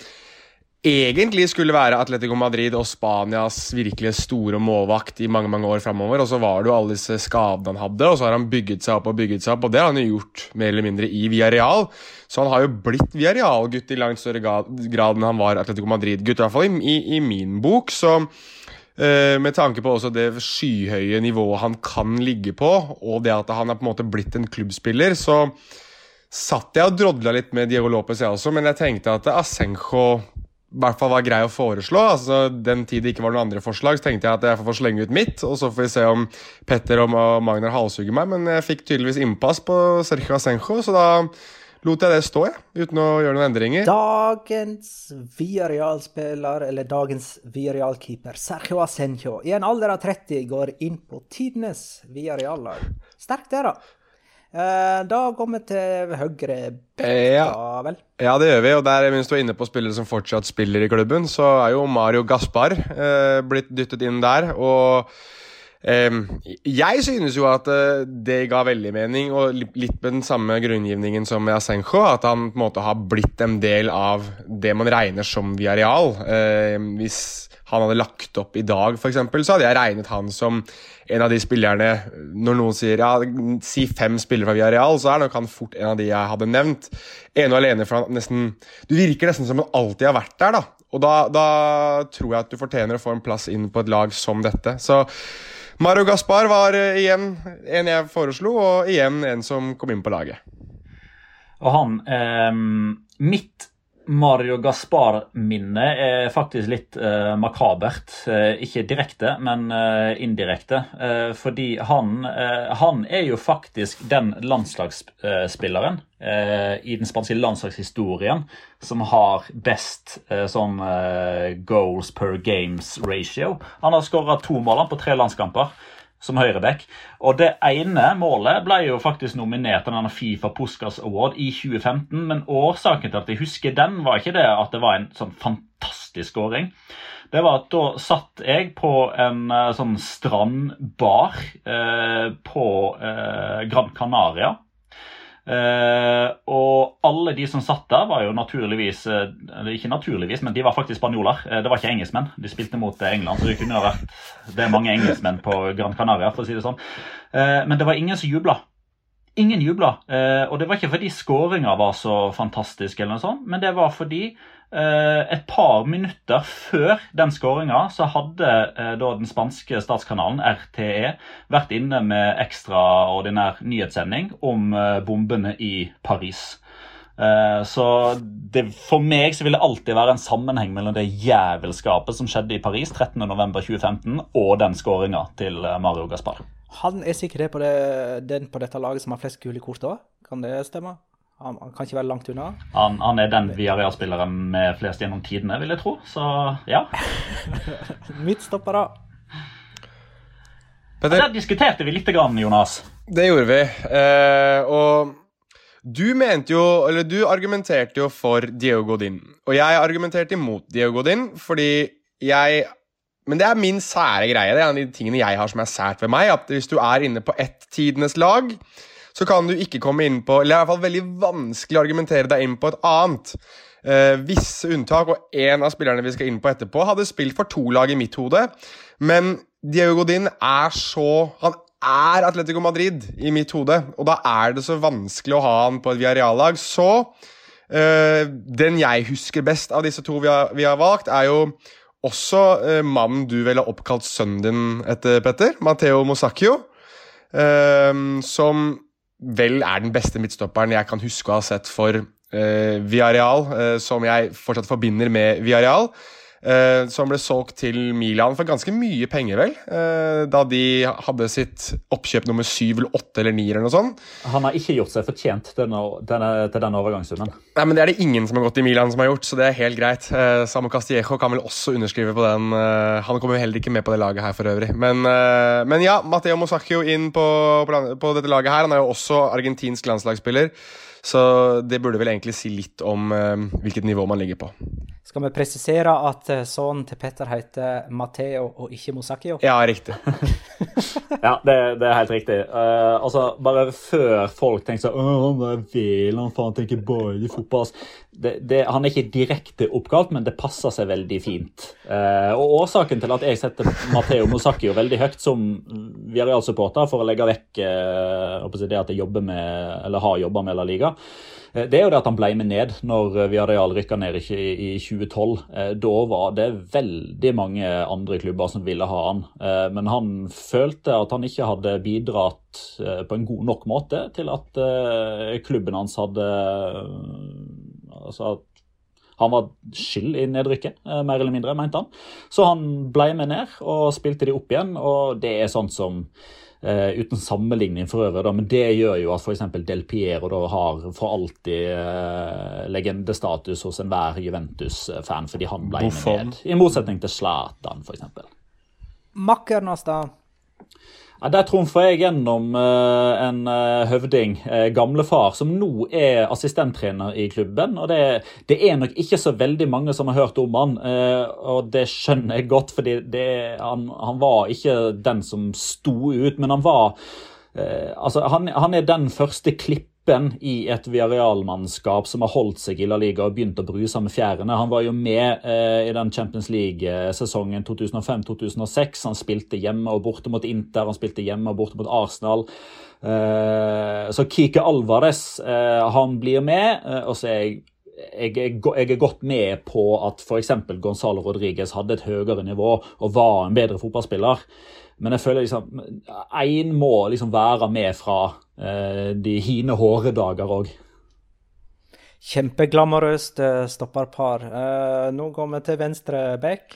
egentlig skulle være Atletico Madrid og Spanias virkelig store målvakt i mange mange år framover. Og så var det jo alle disse skadene han hadde, og så har han bygget seg opp og bygget seg opp. Og det har han jo gjort mer eller mindre i Villarreal. Så han har jo blitt Villarreal-gutt i langt større grad enn han var Atletico Madrid-gutt, i hvert fall i, i, min bok. Så Eh, med tanke på også det skyhøye nivået han kan ligge på, og det at han er på en måte blitt en klubbspiller, så satt jeg og drodla litt med Diego Lopez, jeg også, men jeg tenkte at Asenjo hvert fall var grei å foreslå. altså Den tid det ikke var noen andre forslag, så tenkte jeg at jeg får slenge ut mitt, og så får vi se om Petter og Magnar halshugger meg, men jeg fikk tydeligvis innpass på Sergio Senjo, så da lot jeg det stå, jeg, uten å gjøre noen endringer. Dagens viarealspiller, eller dagens Villarreal-keeper, Sergio Asenjo, i en alder av 30 går inn på tidenes Villarreal-lag. Sterkt det, da. Eh, Da går vi til høyre Ja. vel. Ja, det gjør vi. Og der, mens du er inne på spillere som fortsatt spiller i klubben, så er jo Mario Gaspar eh, blitt dyttet inn der. Og eh, jeg synes jo at eh, det ga veldig mening, og litt med den samme grunngivningen som Asenjo, at han på en måte har blitt en del av det man regner som Viareal. Eh, hvis han hadde lagt opp i dag, f.eks., så hadde jeg regnet han som en av de spillerne Når noen sier ja, si fem spillere fra Villarreal, så er nok han fort en av de jeg hadde nevnt. Ene og alene for han nesten Du virker nesten som han alltid har vært der, da. Og da, da tror jeg at du fortjener å få en plass inn på et lag som dette. Så Mario Gaspar var eh, igjen en jeg foreslo, og igjen en som kom inn på laget. Og han eh, Mitt Mario Gaspar-minne er faktisk litt eh, makabert. Eh, ikke direkte, men eh, indirekte. Eh, fordi han, eh, han er jo faktisk den landslagsspilleren eh, i den spanske landslagshistorien som har best sånn goals per games ratio. Han har skåra to mål på tre landskamper. Som høyreback. Og det ene målet ble jo faktisk nominert til denne Fifa Puskas Award i 2015. Men årsaken til at jeg husker den, var ikke det at det var en sånn fantastisk skåring. Det var at da satt jeg på en uh, sånn strandbar eh, på eh, Gran Canaria. Uh, og alle de som satt der, var jo naturligvis uh, Ikke naturligvis, men de var faktisk spanjoler. Uh, det var ikke engelskmenn. De spilte mot England, så det kunne vært Det er mange engelskmenn på Gran Canaria, for å si det sånn. men det var ingen som jubla. Ingen jubla. og det var ikke fordi skåringa var så fantastisk, eller noe sånt, men det var fordi Eh, et par minutter før den skåringa så hadde eh, da den spanske statskanalen RTE vært inne med ekstraordinær nyhetssending om eh, bombene i Paris. Så det, for meg så vil det alltid være en sammenheng mellom det jævelskapet som skjedde i Paris 13.11.2015, og den skåringa til Mario Gaspar. Han er sikkert på det, den på dette laget som har flest gule kort òg? Kan det stemme? Han, han, kan ikke være langt unna? Han, han er den Viaria-spilleren med flest gjennom tidene, vil jeg tro. Så ja. Midtstoppere. Ja, der diskuterte vi litt, Jonas. Det gjorde vi. Eh, og du mente jo, eller du argumenterte jo for Diego Godin. Og jeg argumenterte imot Diego Godin fordi jeg men det er min sære greie. Det er en av de tingene jeg har som er sært ved meg. At hvis du er inne på ett tidenes lag, så kan du ikke komme inn på Eller er i hvert fall veldig vanskelig å argumentere deg inn på et annet. Uh, visse unntak, og én av spillerne vi skal inn på etterpå, hadde spilt for to lag i mitt hode. Men Diego Godin er så Han er Atletico Madrid i mitt hode, og da er det så vanskelig å ha han på et Villarreal-lag. Så uh, den jeg husker best av disse to vi har, vi har valgt, er jo også eh, mannen du vel har oppkalt sønnen din etter, Petter. Matheo Mosacchio. som vel er den beste midtstopperen jeg kan huske å ha sett for eh, Viareal, uh, som jeg fortsatt forbinder med Villarreal. Uh, som ble solgt til Milan for ganske mye penger, vel? Uh, da de hadde sitt oppkjøp nummer syv eller åtte eller ni eller noe sånt. Han har ikke gjort seg fortjent denne, denne, til den overgangssummen. Nei, men det er det ingen som har gått i Milan som har gjort, så det er helt greit. Uh, Samu Castillejo kan vel også underskrive på den. han kommer jo heller ikke med på det laget her for øvrig. Men, men ja, Matteo Mosacchio inn på, på, på dette laget her. Han er jo også argentinsk landslagsspiller. Så det burde vel egentlig si litt om hvilket nivå man ligger på. Skal vi presisere at eh, sønnen til Petter heter Matheo og ikke Mosakio? Ja, riktig. ja, det, det, er helt riktig. Uh, altså, Bare før folk tenker sånn han er vel, han faen tenker bare i fotball. Det, det, han er ikke direkte oppkalt, men det passer seg veldig fint. Eh, og Årsaken til at jeg setter Matheo Mosakio veldig høyt som Viareal-supporter, for å legge vekk eh, det at jeg jobber med, eller har jobba med La Liga, Eh, det er jo det at han ble med ned når eh, Viareal rykka ned i 2012. Eh, da var det veldig mange andre klubber som ville ha han. Men han følte at han ikke hadde bidratt på en god nok måte til at klubben hans hadde Altså at han var skyld i nedrykket, mer eller mindre, mente han. Så han ble med ned og spilte de opp igjen, og det er sånt som Uh, uten sammenligning for øvrig, da, men det gjør jo at f.eks. Del Piero da har for alltid uh, legendestatus hos enhver Juventus-fan fordi han ble med, i motsetning til Zlatan f.eks. Makkeren hans, da? Ja, Der trumfer jeg gjennom uh, en uh, høvding, uh, gamlefar, som nå er assistenttrener i klubben. og det, det, er nok ikke så veldig mange som har hørt om han, og det skjønner jeg godt, fordi han, han, var ikke den som sto ut, men han var altså, han, han er den første klipp i et Viareal-mannskap som har holdt seg i La Liga og begynt å bruse med fjærene. Han var jo med eh, i den Champions League-sesongen 2005-2006. Han spilte hjemme og borte mot Inter, han spilte hjemme og borte mot Arsenal. Eh, så Kike Alvarez, eh, han blir med, eh, og så er jeg er, jeg er, godt med på at f.eks. Gonzalo Rodriguez hadde et høyere nivå og var en bedre fotballspiller. Men jeg føler liksom én må liksom være med fra de hine håre dager òg. Kjempeglamorøst eh, stopperpar. Eh, nå går vi til venstre back.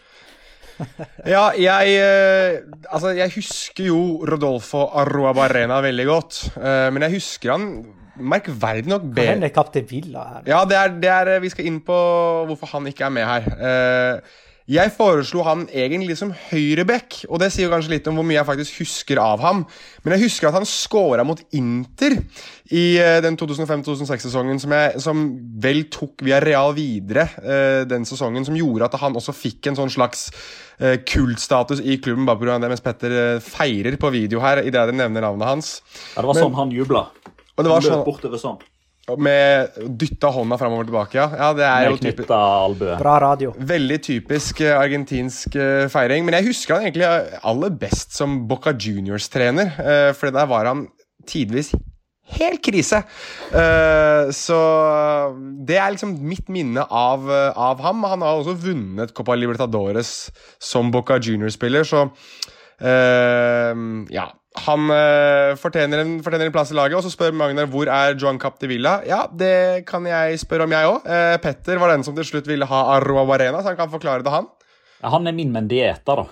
ja, jeg eh, Altså, jeg husker jo Rodolfo Arruabarrena veldig godt. Eh, men jeg husker han merkverdig nok bedre. Hva hender Capte Villa her? Ja, det er, det er, Vi skal inn på hvorfor han ikke er med her. Eh, Jeg foreslo han egentlig som høyreback, og det sier jo kanskje litt om hvor mye jeg faktisk husker av ham. Men jeg husker at han scora mot Inter i uh, den 2005-2006-sesongen, som, som, vel tok via Real videre uh, den sesongen, som gjorde at han også fikk en sånn slags uh, kultstatus i klubben, bare pga. det mens Petter feirer på video her idet jeg nevner navnet hans. Ja, Det var Men, sånn han jubla. Og det var sånn, bortover sånn. Med dytta hånda framover og tilbake, ja. ja det er jo typisk, Bra radio. Veldig typisk uh, argentinsk uh, feiring. Men jeg husker han egentlig aller best som Boca Juniors-trener. Uh, for der var han tidvis helt krise. Så det er liksom mitt minne av, av, ham. Han har også vunnet Copa Libertadores som Boca Junior-spiller, så uh, ja. Han uh, fortjener, en, fortjener, en, plass i laget. Og så spør Magnar hvor er Joan Captivilla. Ja, det kan jeg spørre om, jeg òg. Uh, Petter var den som til slutt ville ha Arroa Barena, så han kan forklare det, han. Ja, han er min Mendieta, da.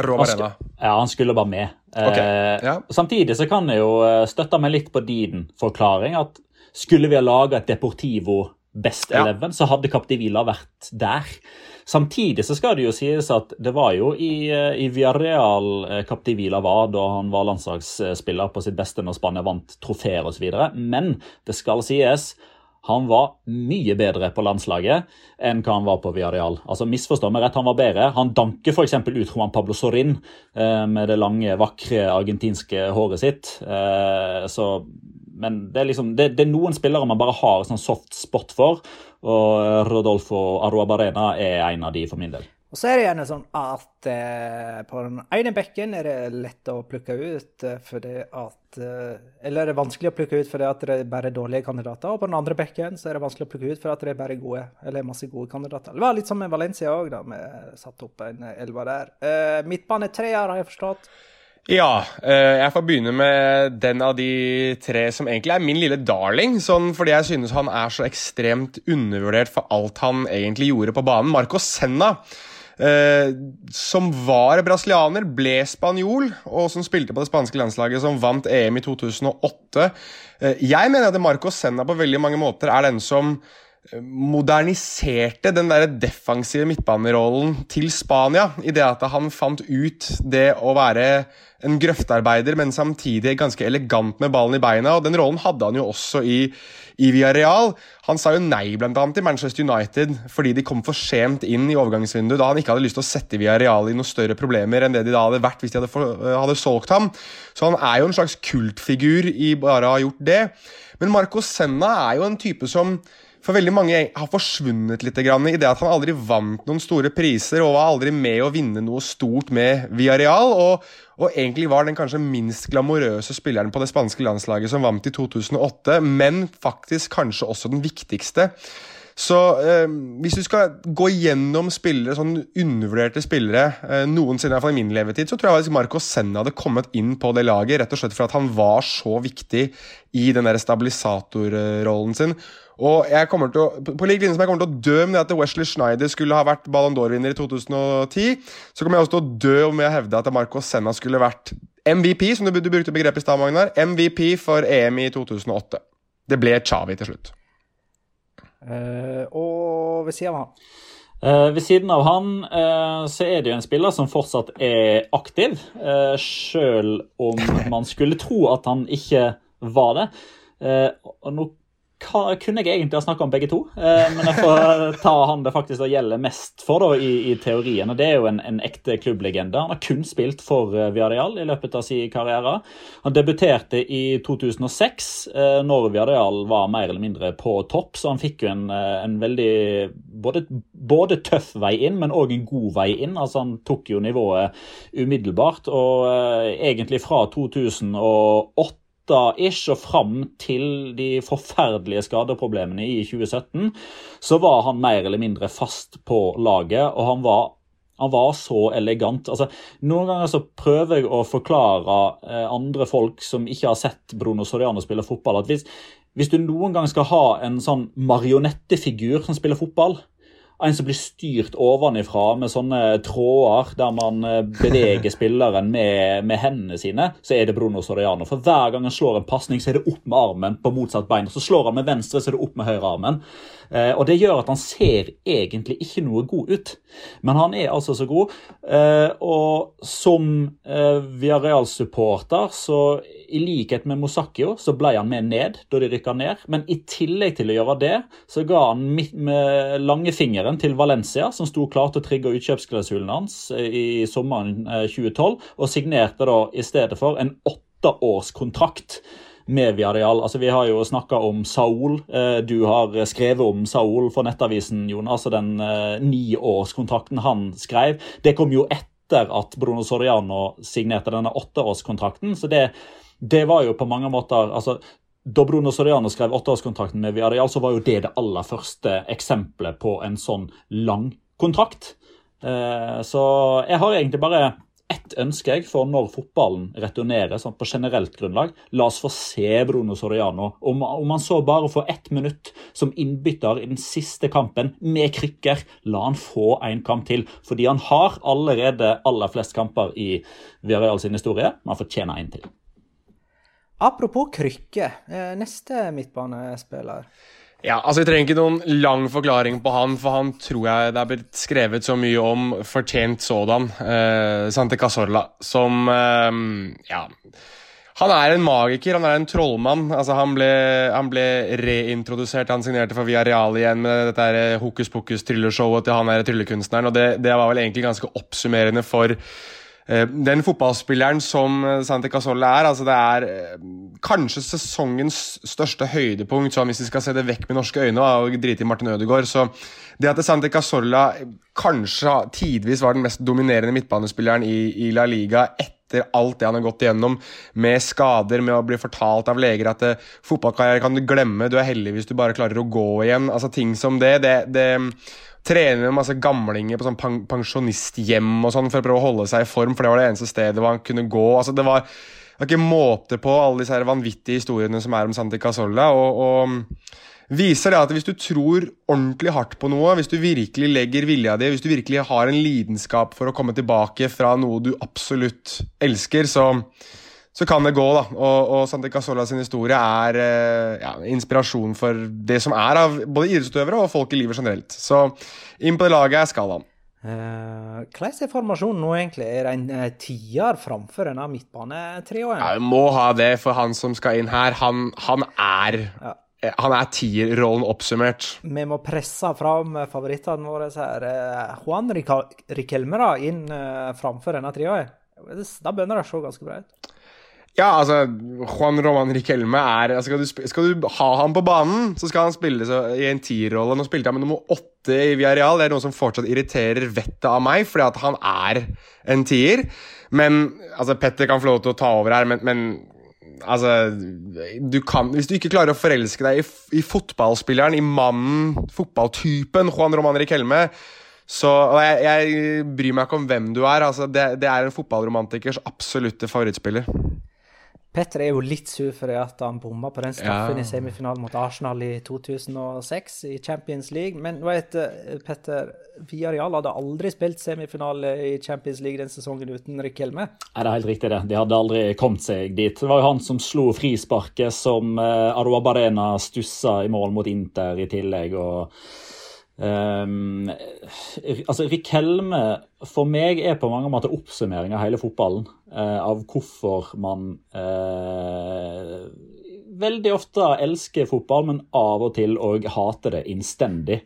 Arroa Barena. Ja, han skulle bare med. Okay. Uh, ja. Samtidig så kan jeg jo støtte meg litt på din forklaring. At skulle vi ha laga et Deportivo Best Eleven, ja. så hadde Captivilla vært der. Samtidig så skal det jo sies at det var jo i, eh, i Villarreal eh, Captivila var da han var landslagsspiller på sitt beste når Spania vant trofeer osv. Men det skal sies han var mye bedre på landslaget enn hva han var på Villarreal. Altså, Misforstå meg rett, han var bedre. Han danker f.eks. ut Juan Pablo Sorin eh, med det lange, vakre argentinske håret sitt. Så, men det er, liksom, det, det er noen spillere man bare har sånn soft spot for. Og Rodolfo Arruabarena er en av de for min del. Og så er det gjerne sånn at eh, på den ene bekken er det lett å plukke ut eh, fordi at eh, Eller er det vanskelig å plukke ut fordi at det er bare dårlige kandidater. Og på den andre bekken så er det vanskelig å plukke ut fordi at det er bare gode, eller masse gode kandidater. Det var litt som med Valencia òg, da vi satte opp en elva der. Eh, midtbane treer, har jeg forstått. Ja, eh, jeg får begynne med den av de tre som egentlig er min lille darling. Sånn fordi jeg synes han er så ekstremt undervurdert for alt han egentlig gjorde på banen. Marco Senna, eh, som var brasilianer, ble spanjol, og som spilte på det spanske landslaget som vant EM i 2008. Eh, jeg mener at Marco Senna på veldig mange måter er den som moderniserte den der defensive midtbanerollen til Spania, i det at han fant ut det å være en grøftearbeider, men samtidig ganske elegant med ballen i beina. og Den rollen hadde han jo også i, i Villarreal. Han sa jo nei annet til Manchester United fordi de kom for sent inn i overgangsvinduet da han ikke hadde lyst til å sette Villarreal i noen større problemer enn det de da hadde vært hvis de hadde, for, hadde solgt ham. Så han er jo en slags kultfigur i bare å ha gjort det. Men Marco Senna er jo en type som for veldig mange har forsvunnet litt i det at han aldri vant noen store priser og var aldri med å vinne noe stort med Villarreal. Og, og egentlig var den kanskje minst glamorøse spilleren på det spanske landslaget som vant i 2008, men faktisk kanskje også den viktigste. Så eh, hvis du skal gå gjennom spillere, sånn undervurderte spillere eh, noensinne, i i min levetid, så tror jeg faktisk Marco Senna hadde kommet inn på det laget, rett og slett for at han var så viktig i den der stabilisatorrollen sin. Og jeg kommer til å, På lik linje som jeg kommer til å dø med at Wesley Schneider skulle ha vært Ballon d'Or-vinner i 2010, så kommer jeg også til å dø med å hevde at Marco Senna skulle vært MVP, som du, du brukte begrepet i stad, Magnar. MVP for EM i 2008. Det ble Chavi til slutt. Uh, og ved siden av han? Uh, ved siden av han uh, så er det jo en spiller som fortsatt er aktiv, uh, sjøl om man skulle tro at han ikke var det. og nå kunne jeg egentlig ha snakka om begge to, eh, men jeg får ta han det faktisk gjelder mest for da, i, i, teorien. og Det er jo en, en, ekte klubblegende. Han har kun spilt for uh, Viareal i løpet av sin karriere. Han debuterte i 2006, eh, når Viareal var mer eller mindre på topp, så han fikk jo en, eh, en veldig både, både, tøff vei inn, men òg en god vei inn. altså Han tok jo nivået umiddelbart, og eh, egentlig fra 2008 ish og fram til de forferdelige skadeproblemene i 2017, så var han mer eller mindre fast på laget, og han var han var så elegant. Altså, noen ganger så prøver jeg å forklare eh, andre folk som ikke har sett Bruno Soriano spille fotball, at hvis, hvis du noen gang skal ha en sånn marionettefigur som spiller fotball, en som blir styrt ovenifra med sånne tråder der man eh, beveger spilleren med, med, hendene sine, så er det Bruno Soriano. For hver gang han slår en pasning, så er det opp med armen på motsatt bein. Så slår han med venstre, så er det opp med høyre armen. Eh, og Det gjør at han ser egentlig ikke noe god ut, men han er altså så god. Eh, og som eh, Villarreal-supporter, så i likhet med Mosakio, så ble han med ned da de rykka ned. Men i tillegg til å gjøre det, så ga han med langefingeren til Valencia, som sto klar til å trigge utkjøpsklausulen hans i sommeren 2012, og signerte da i stedet for en åtteårskontrakt med Viareal. Altså, vi har jo snakka om Saul. Eh, du har skrevet om Saul for Nettavisen, Jonas. og Den eh, niårskontrakten han skrev. Det kom jo etter at Bruno Soriano signerte denne åtteårskontrakten. Så det, det var jo på mange måter altså, da Bruno Soriano skrev åtteårskontrakten med Viareal, så var jo det det aller første eksempelet på en sånn lang kontrakt. Eh, så jeg har egentlig bare ett ønske jeg for når fotballen returnerer sånn på generelt grunnlag. La oss få se Bruno Soriano. Om, han så bare får ett minutt som innbytter i den siste kampen med krykker, la han få en kamp til. Fordi han har allerede aller flest kamper i Villarreal sin historie, men han fortjener en til. Apropos krykke, eh, neste midtbanespiller. Ja, altså Vi trenger ikke noen lang forklaring på han, for han tror jeg det er blitt skrevet så mye om, fortjent sådan, eh, Sante Casorla, som eh, Ja. Han er en magiker, han er en trollmann. Altså, han, ble, han ble reintrodusert, han signerte for Via Real igjen med dette eh, hokus pokus-trylleshowet til han er tryllekunstneren, og det, det var vel egentlig ganske oppsummerende for den fotballspilleren som eh, Santi Casolle er, altså det er eh, kanskje sesongens største høydepunkt, sånn hvis vi skal se det vekk med norske øyne og drite i Martin Ødegaard. Så det at Santi Casolla kanskje tidvis var den mest dominerende midtbanespilleren i La Liga etter alt det han har gått igjennom, med skader, med å bli fortalt av leger at fotballkarriere kan du glemme, du er heldig hvis du bare klarer å gå igjen. altså Ting som det. det, det trener med masse gamlinger på sånn pensjonisthjem og sånn for å prøve å holde seg i form, for det var det eneste stedet hvor han kunne gå. altså Det var, ikke måte på alle disse her vanvittige historiene som er om Santi Casolla. og, og viser det at hvis du tror ordentlig hardt på noe, hvis du virkelig legger vilja di, hvis du virkelig har en lidenskap for å komme tilbake fra noe du absolutt elsker, så så kan det gå, da. Og, og Santi Casola sin historie er eh, ja, inspirasjon for det som er av både idrettsutøvere og folk i livet generelt. Så inn på det laget skal han. Uh, hvordan er formasjonen nå, egentlig? Er det en uh, tier framfor denne midtbanetrioen? Ja, vi må ha det, for han som skal inn her, han, han er ja. Han er tierrollen oppsummert. Vi må presse fram favorittene våre her. Juan Riquelme da, inn uh, framfor denne trioen. Da begynner det å se ganske bra ut. Ja, altså Juan Roman Riquelme er altså, skal, du, skal, du, ha ham på banen, så skal han spille i en tierrolle. Nå spilte han med nummer åtte i Villarreal. Det er noe som fortsatt irriterer vettet av meg, fordi at han er en tier. Men altså, Petter kan få lov til å ta over her, men, men altså du kan, Hvis du ikke klarer å forelske deg i, i fotballspilleren, i mannen, fotballtypen Juan Roman Riquelme så jeg, jeg, bryr meg ikke om hvem du er. Altså, det, det er en fotballromantikers absolutte favorittspiller. Petter er jo litt sur fordi at han bomma på den straffen ja. i semifinalen mot Arsenal i 2006 i Champions League. Men vet Petter, Villarreal hadde aldri spilt semifinale i Champions League den sesongen uten Rikelme. Nei, det er helt riktig, det. De hadde aldri kommet seg dit. Det var jo han som slo frisparket som uh, Arua Barena stussa i mål mot Inter i tillegg. og Um, altså Rikelme for meg er på mange måter oppsummering av hele fotballen. Uh, av hvorfor man uh, veldig ofte elsker fotball, men av og til òg hater det innstendig.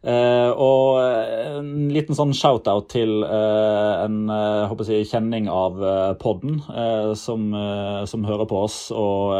Uh, og en liten sånn shout-out til uh, en uh, jeg, kjenning av podden som, som, hører på oss. Og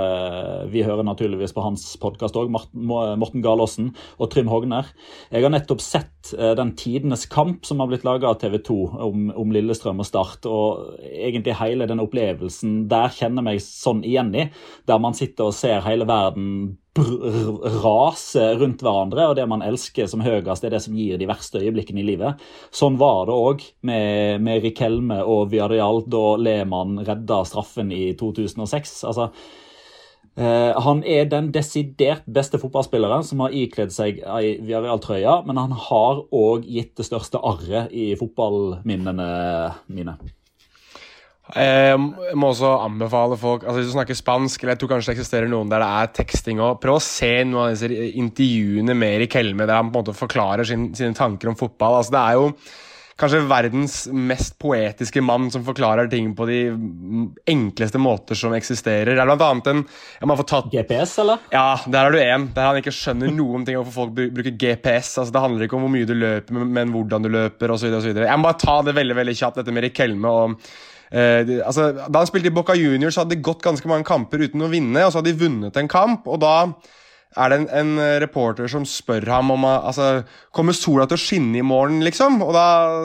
vi hører naturligvis på hans podkast òg, Morten Galaasen og Trym Hogner. Jeg har nettopp sett den Tidenes kamp som har blitt laga av TV 2 om, om, Lillestrøm og Start. Og egentlig hele den opplevelsen der kjenner meg sånn igjen i. Der man sitter og ser hele verden rase rundt hverandre, og det man elsker som høyest, er det som gir de verste øyeblikkene i livet. Sånn var det òg med, med Rikelme og Viadial da Lehmann redda straffen i 2006. Altså, Eh, han er den desidert beste fotballspilleren som har ikledd seg ei Viadial-trøya, men han har òg gitt det største arret i fotballminnene mine. Jeg må også anbefale folk altså Hvis du snakker spansk, eller jeg tror kanskje det eksisterer noen der det er teksting òg, prøv å se noen av disse intervjuene med Erik Helme der han på en måte forklarer sin, sine tanker om fotball. Altså Det er jo kanskje verdens mest poetiske mann som forklarer ting på de enkleste måter som eksisterer. Det er blant annet en jeg må få tatt, GPS, eller? Ja, der er du en. Der han ikke skjønner noen ting hvorfor folk bruker GPS. Altså Det handler ikke om hvor mye du løper, men hvordan du løper osv. Jeg må bare ta det veldig veldig kjapt, dette med Erik Helme. og De, altså, da han spilte i Boca Juniors, hadde de gått ganske mange kamper uten å vinne. Og så hadde de vunnet en kamp, og da er det en, en reporter som spør ham om altså, Kommer sola til å skinne i morgen, liksom? Og da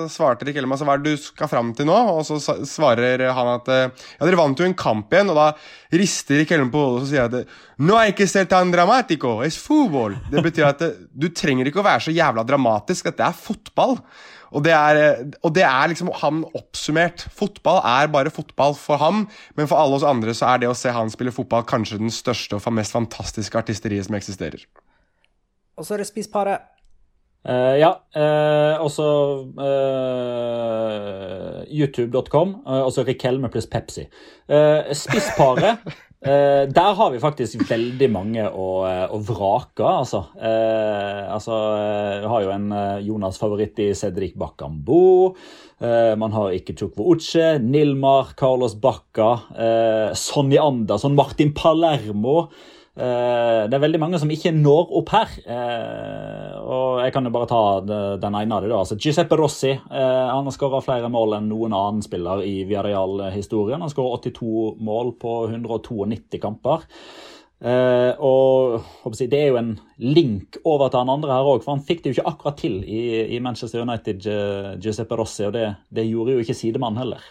svarte Rick Ellemann hva er det du skal fram til nå? Og så svarer han at ja, dere vant jo en kamp igjen, og da rister Rick Ellemann på hodet og sier at no hay que ser tan dramatico, es fotball. Det betyr at du trenger ikke å være så jævla dramatisk, dette er fotball. Og det, er, og det er liksom han oppsummert. Fotball er bare fotball for ham, men for alle oss andre så er det å se han spille fotball kanskje den største og mest fantastiske artisteriet som eksisterer. Og så er det spisparet. Uh, ja, uh, og så uh, youtube.com, og så Rikelme pluss Pepsi. spissparet Eh, der har vi faktisk veldig mange å, eh, å vrake, altså. Eh, altså Vi har jo en Jonas-favoritt i Cedric Bakambo. man har ikke Chukwu Uche, Nilmar, Carlos Bacca, Sonny Andersson, Martin Palermo. Uh, det er veldig mange som ikke når opp her. Uh, og Jeg kan jo bare ta den ene av dem. Altså, Giuseppe Rossi uh, han har skåra flere mål enn noen annen spiller i Viareal-historien. Han skåra 82 mål på 192 kamper. og Det er jo en link over til han andre her òg, for han fikk det jo ikke akkurat til i, i Manchester United, Giuseppe Rossi, og det, det gjorde jo ikke sidemannen heller.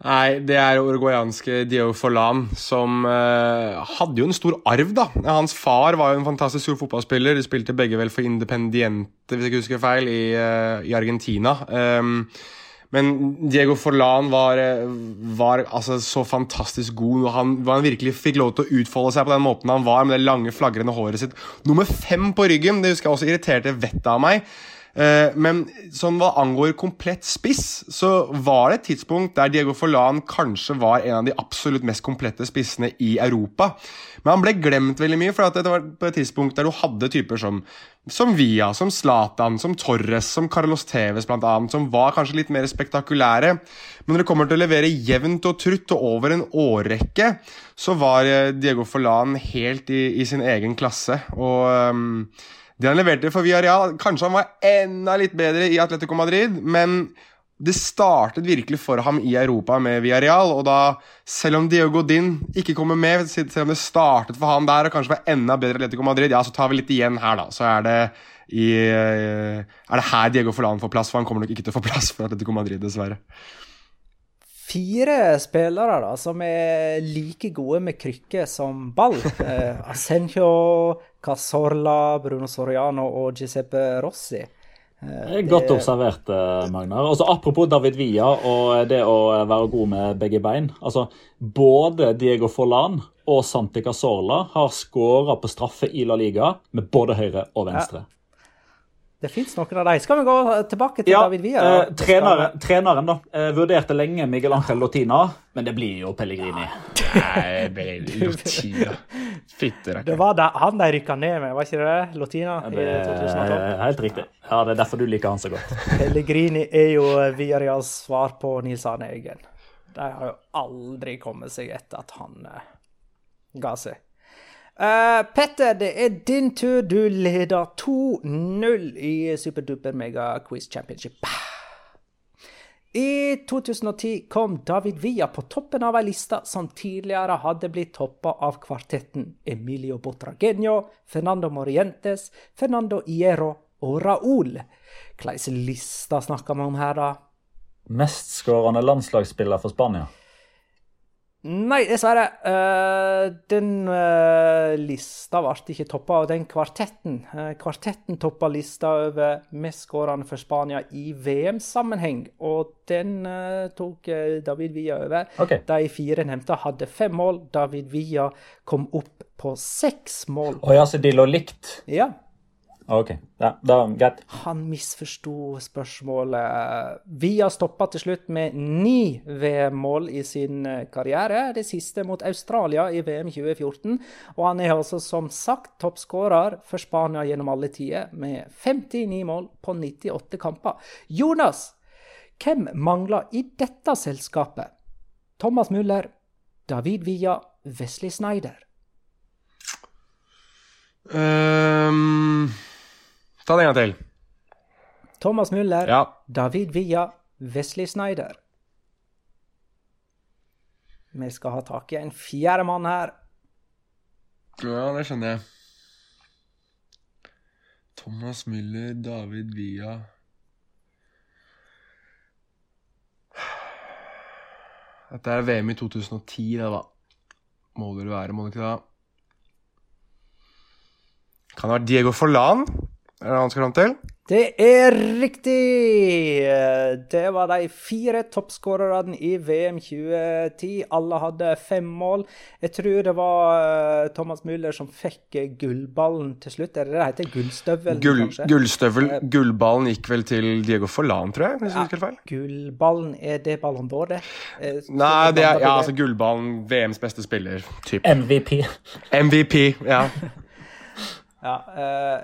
Nei, det er uruguayanske Dio Forlan, som eh, hadde jo en stor arv, da. Hans far var jo en fantastisk stor fotballspiller. De spilte begge vel for Independiente, hvis jeg ikke husker feil, i, uh, i Argentina. Um, men Diego Forlan var, var altså så fantastisk god. Han, han, virkelig fikk lov til å utfolde seg på den måten han var, med det lange, flagrende håret sitt. Nummer fem på ryggen, det husker jeg også irriterte vettet av meg. Eh, men sånn hva angår komplett spiss, så var det et tidspunkt der Diego Forlan kanskje var en av de absolutt mest komplette spissene i Europa. Men han ble glemt veldig mye, for det var på et tidspunkt der du hadde typer som, som Via, som Zlatan, som Torres, som Carlos Tevez bl.a., som var kanskje litt mer spektakulære. Men når det kommer til å levere jevnt og trutt og over en årrekke, så var eh, Diego Forlan helt i, i sin egen klasse. Og um, det han leverte for Villarreal Kanskje han var enda litt bedre i Atletico Madrid, men det startet virkelig for ham i Europa med Villarreal. Og da, selv om Diego Godin ikke kommer med, selv om det startet for han der og kanskje var enda bedre i Atletico Madrid, ja, så tar vi litt igjen her, da. Så er det, i, er det her Diego Forlan får plass, for han kommer nok ikke til å få plass for Atletico Madrid, dessverre fire spillere da, som er like gode med krykke som ball. Eh, Asenjo, Casorla, Bruno Soriano og Giuseppe Rossi. Eh, det... Godt observert, eh, Magnar. Også apropos David Villa og det å være god med begge bein. Altså, Både Diego Forlan og Santi Casorla har skåra på straffe i La Liga med både høyre og venstre. Ja. Det fins noen av dem. Skal vi gå tilbake til ja, David Villa? Eh, treneren, treneren da, eh, vurderte lenge Miguel Ángel Lotina, men det blir jo Pellegrini. Nei, Lotina Fytterakker. Det var han de rykka ned med, var ikke det? Lotina det, i 2012. Helt riktig. Ja, Det er derfor du liker han så godt. Pellegrini er jo Viareals svar på Nils Arne Eggen. De har jo aldri kommet seg etter at han uh, ga seg. Uh, Petter, det er din tur. Du leder 2-0 i Superduper Mega Quiz Championship. I 2010 kom David Villa på toppen av ei liste som tidligere hadde blitt toppa av kvartetten Emilio Botragenio, Fernando Morientes, Fernando Iero og Raúl. Hvilken liste snakker vi om her, da? Mestskårende landslagsspiller for Spania. Nei, dessverre. Uh, den uh, lista ble ikke toppa av den kvartetten. Uh, kvartetten toppa lista over mestskårende for Spania i VM-sammenheng, og den tok David Villa over. Okay. De fire nevnte hadde fem mål. David Villa kom opp på seks mål. Å ja, så de lå likt? Ja, OK. Ja, da, greit. han misforsto spørsmålet. Villa stoppa til slutt med ni VM-mål i sin eh, karriere, det siste mot Australia i VM 2014. Og han er altså som sagt toppskårer for Spania gjennom alle tider, med 59 mål på 98 kamper. Jonas, hvem mangler i dette selskapet? Thomas Müller, David Villa, Wesley Snyder. Ehm, ta det en gang til. Thomas Müller, Ja. David Villa, Wesley Snyder. Vi skal ha tak i en fjerde mann her. Ja, det skjønner jeg. Thomas Müller, David Villa Dette er VM i 2010, det, da. Må det være, må det ikke det? Kan det være Diego Forlan? Er det han skal fram til? Det er riktig! Det var de fire toppskårerne i VM 2010. Alle hadde fem mål. Jeg tror det var eh, Thomas Müller som fikk eh, gullballen til slutt. Er det det heter? Gullstøvelen, Gull, kanskje? gullstøvel. Gullballen gikk vel til Diego Forlan, tror jeg. Hvis jeg husker feil. Gullballen, er det Ballon d'Or, det? Eh, Nei, det er, ja, altså gullballen, VMs beste spiller, type. MVP. MVP, ja. Ja, eh,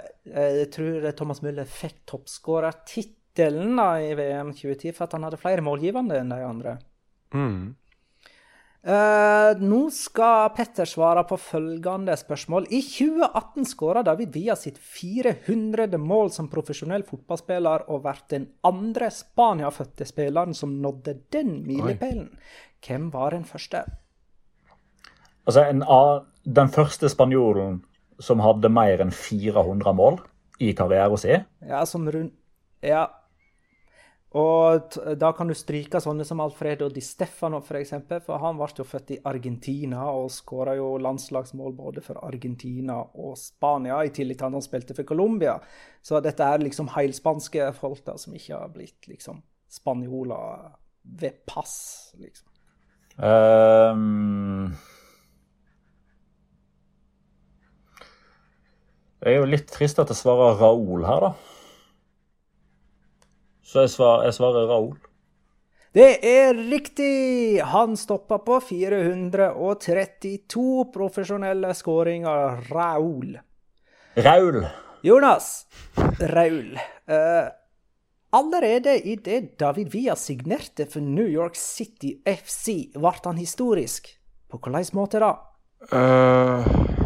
jeg tror Thomas Müller fikk toppskårertittelen i VM 2010 for at han hadde flere målgivende enn de andre. Mm. Eh, nå skal Petter svare på følgende spørsmål. I 2018 skåra David Villa sitt 400. mål som profesjonell fotballspiller og vært den andre Spania-fødte spilleren som nådde den milepælen. Hvem var den første? Altså, en Den første spanjolen som hadde mer enn 400 mål i karrieren sin. Ja, som rund... Ja. Og da kan du stryke sånne som Alfredo Di Stefano, f.eks., for, eksempel, for han ble jo født i Argentina og skåra jo landslagsmål både for Argentina og Spania, i tillegg til at han spilte for Colombia. Så dette er liksom heilspanske folk da, som ikke har blitt liksom spanjoler ved pass, liksom. Ehm, jeg er jo litt trist at jeg svarer Raoul her, da. Så jeg, svarer, jeg svarer Raoul. Det er riktig! Han stoppa på 432 profesjonelle skåringer. Raoul. Raul. Jonas Raul. Uh, allerede idet David Villa signerte for New York City FC, ble han historisk. På hvilken måte da? Øh,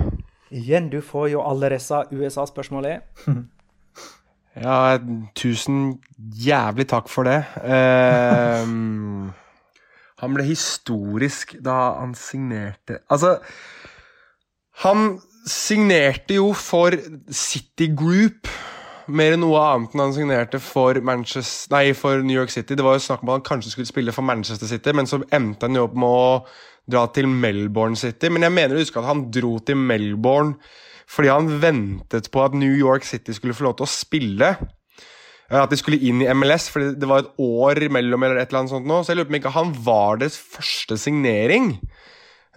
Igjen, du får jo alle disse USA-spørsmålene. ja, tusen jævlig takk for det. Ehm, han ble historisk da han signerte Altså, han signerte jo for City Group mer enn noe annet enn han signerte for, nei, for New York City. Det var jo snakk om at han kanskje skulle spille for Manchester City, men så endte han jo opp med å dra til Melbourne City. Men jeg mener å huske at han dro til Melbourne fordi han ventet på at New York City skulle få lov til å spille. Eh, At de skulle inn i MLS, fordi det var et år imellom. eller et eller annet sånt nå, Så jeg lurer på om ikke han var deres første signering.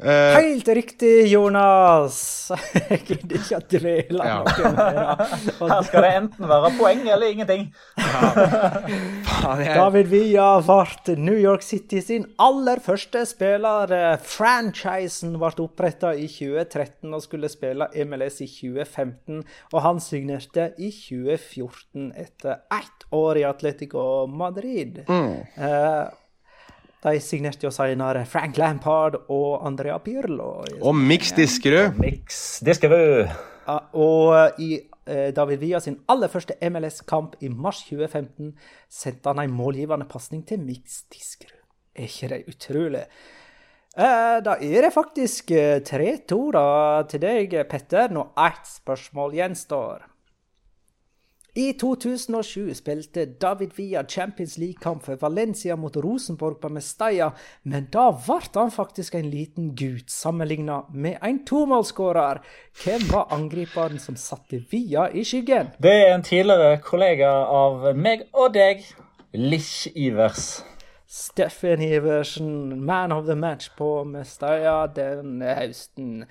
Eh, Helt riktig, Jonas! Jeg gidder ikke å dvele Ja. noe mer. Her skal det enten være poeng eller ingenting. faen, jeg- David Villa ble New York City sin aller første spiller. Eh, Franchisen ble oppretta i 2013 og skulle spille MLS i 2015. Og han signerte i 2014 etter ett år i Atletico Madrid. Eh, de signerte jo senere Frank Lampard og Andrea Pirlo. Og Mix Diskerud. Mix Diskerud. Ja, og i eh, David Villa sin aller første MLS-kamp i mars 2015 sendte han en målgivende pasning til Mix Diskerud. Er ikke det utrolig? Eh, da er det faktisk eh, 3-2 til deg, Petter, når ett spørsmål gjenstår. I 2007 spilte David Villa Champions League-kamp for Valencia mot Rosenborg på Mestalla, men da ble han faktisk en liten gutt sammenligna med en tomålsskårer. Hvem var angriperen som satte Villa i skyggen? Det er en tidligere kollega av meg og deg, Lish Ivers. Steffen Iversen, man of the match på Mestalla den høsten.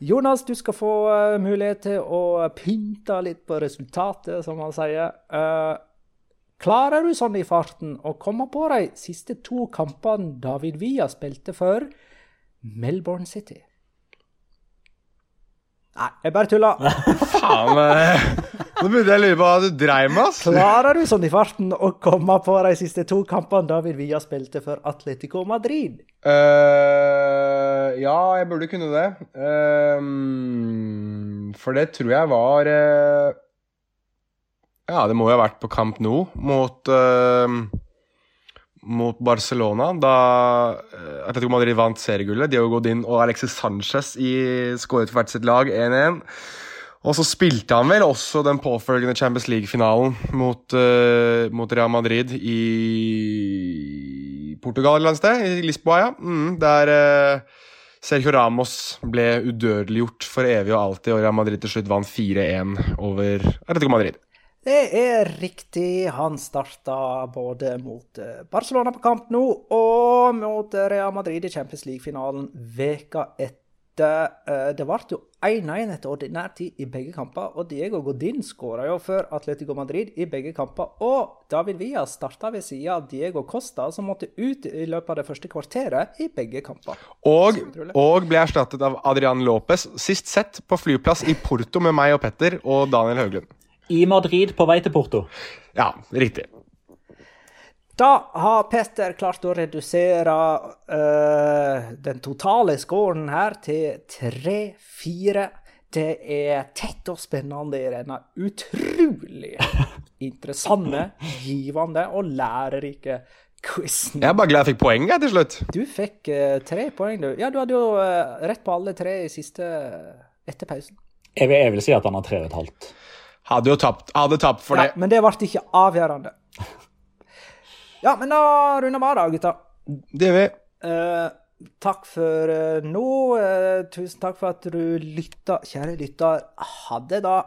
Jonas, du skal få uh, mulighet til å pynte litt på resultatet, som man sier. Uh, klarer du sånn i farten å komme på de siste to kampene David Villa spilte for Melbourne City? Nei, jeg bare tuller. Faen, eh, nå begynte jeg å lure på hva du dreiv med, ass. Klarer du sånn i farten å komme på de siste to kampene David Villa spilte for Atletico Madrid? Eh, ja, jeg burde kunne det. Eh, for det tror jeg var uh, Ja, det må jo ha vært på Camp Nou mot uh, mot Barcelona, da ikke Atletico Madrid vant seriegullet. Diogo Godin og Alexis Sanchez i, skåret for hvert sitt lag 1-1. Og så spilte han vel også den påfølgende Champions League-finalen mot, uh, mot, Real Madrid i Portugal eller et sted. I Lisboa, ja. Mm, der uh, Sergio Ramos ble udødeliggjort for evig og alltid, og Real Madrid til slutt vant 4-1 over Atletico Madrid. Det er riktig. Han starta både mot eh, Barcelona på kamp nå og mot Real Madrid i Champions League-finalen veka etter. Eh, det ble jo 1-1 etter ordinær tid i begge kamper, og Diego Godin skåra jo for Atletico Madrid i begge kamper. Og David Villa starta ved sida av Diego Costa, som måtte ut i løpet av det første kvarteret i begge kamper. Og, og ble erstattet av Adrian Lopez, sist sett på flyplass i Porto med meg og Petter og Daniel Hauglund i Madrid på vei til Porto. Ja, riktig. Da har Petter klart å redusere uh, den totale scoren her til 3-4. Det er tett og spennende i denne utrolig interessante, givende og lærerike quizen. Jeg er bare glad jeg fikk poeng jeg, til slutt. Du fikk uh, tre poeng, du. Ja, du hadde jo uh, rett på alle tre i siste etter pausen. Jeg vil, jeg vil si at han har tre og et halvt. Hadde jo tapt, hadde tapt for ja, det. Men det ble ikke avgjørende. Ja, men da runder vi av, da, gutta. Det gjør vi. Uh, takk for uh, nå. Uh, tusen takk for at du lytta, kjære lytter. Ha det, da.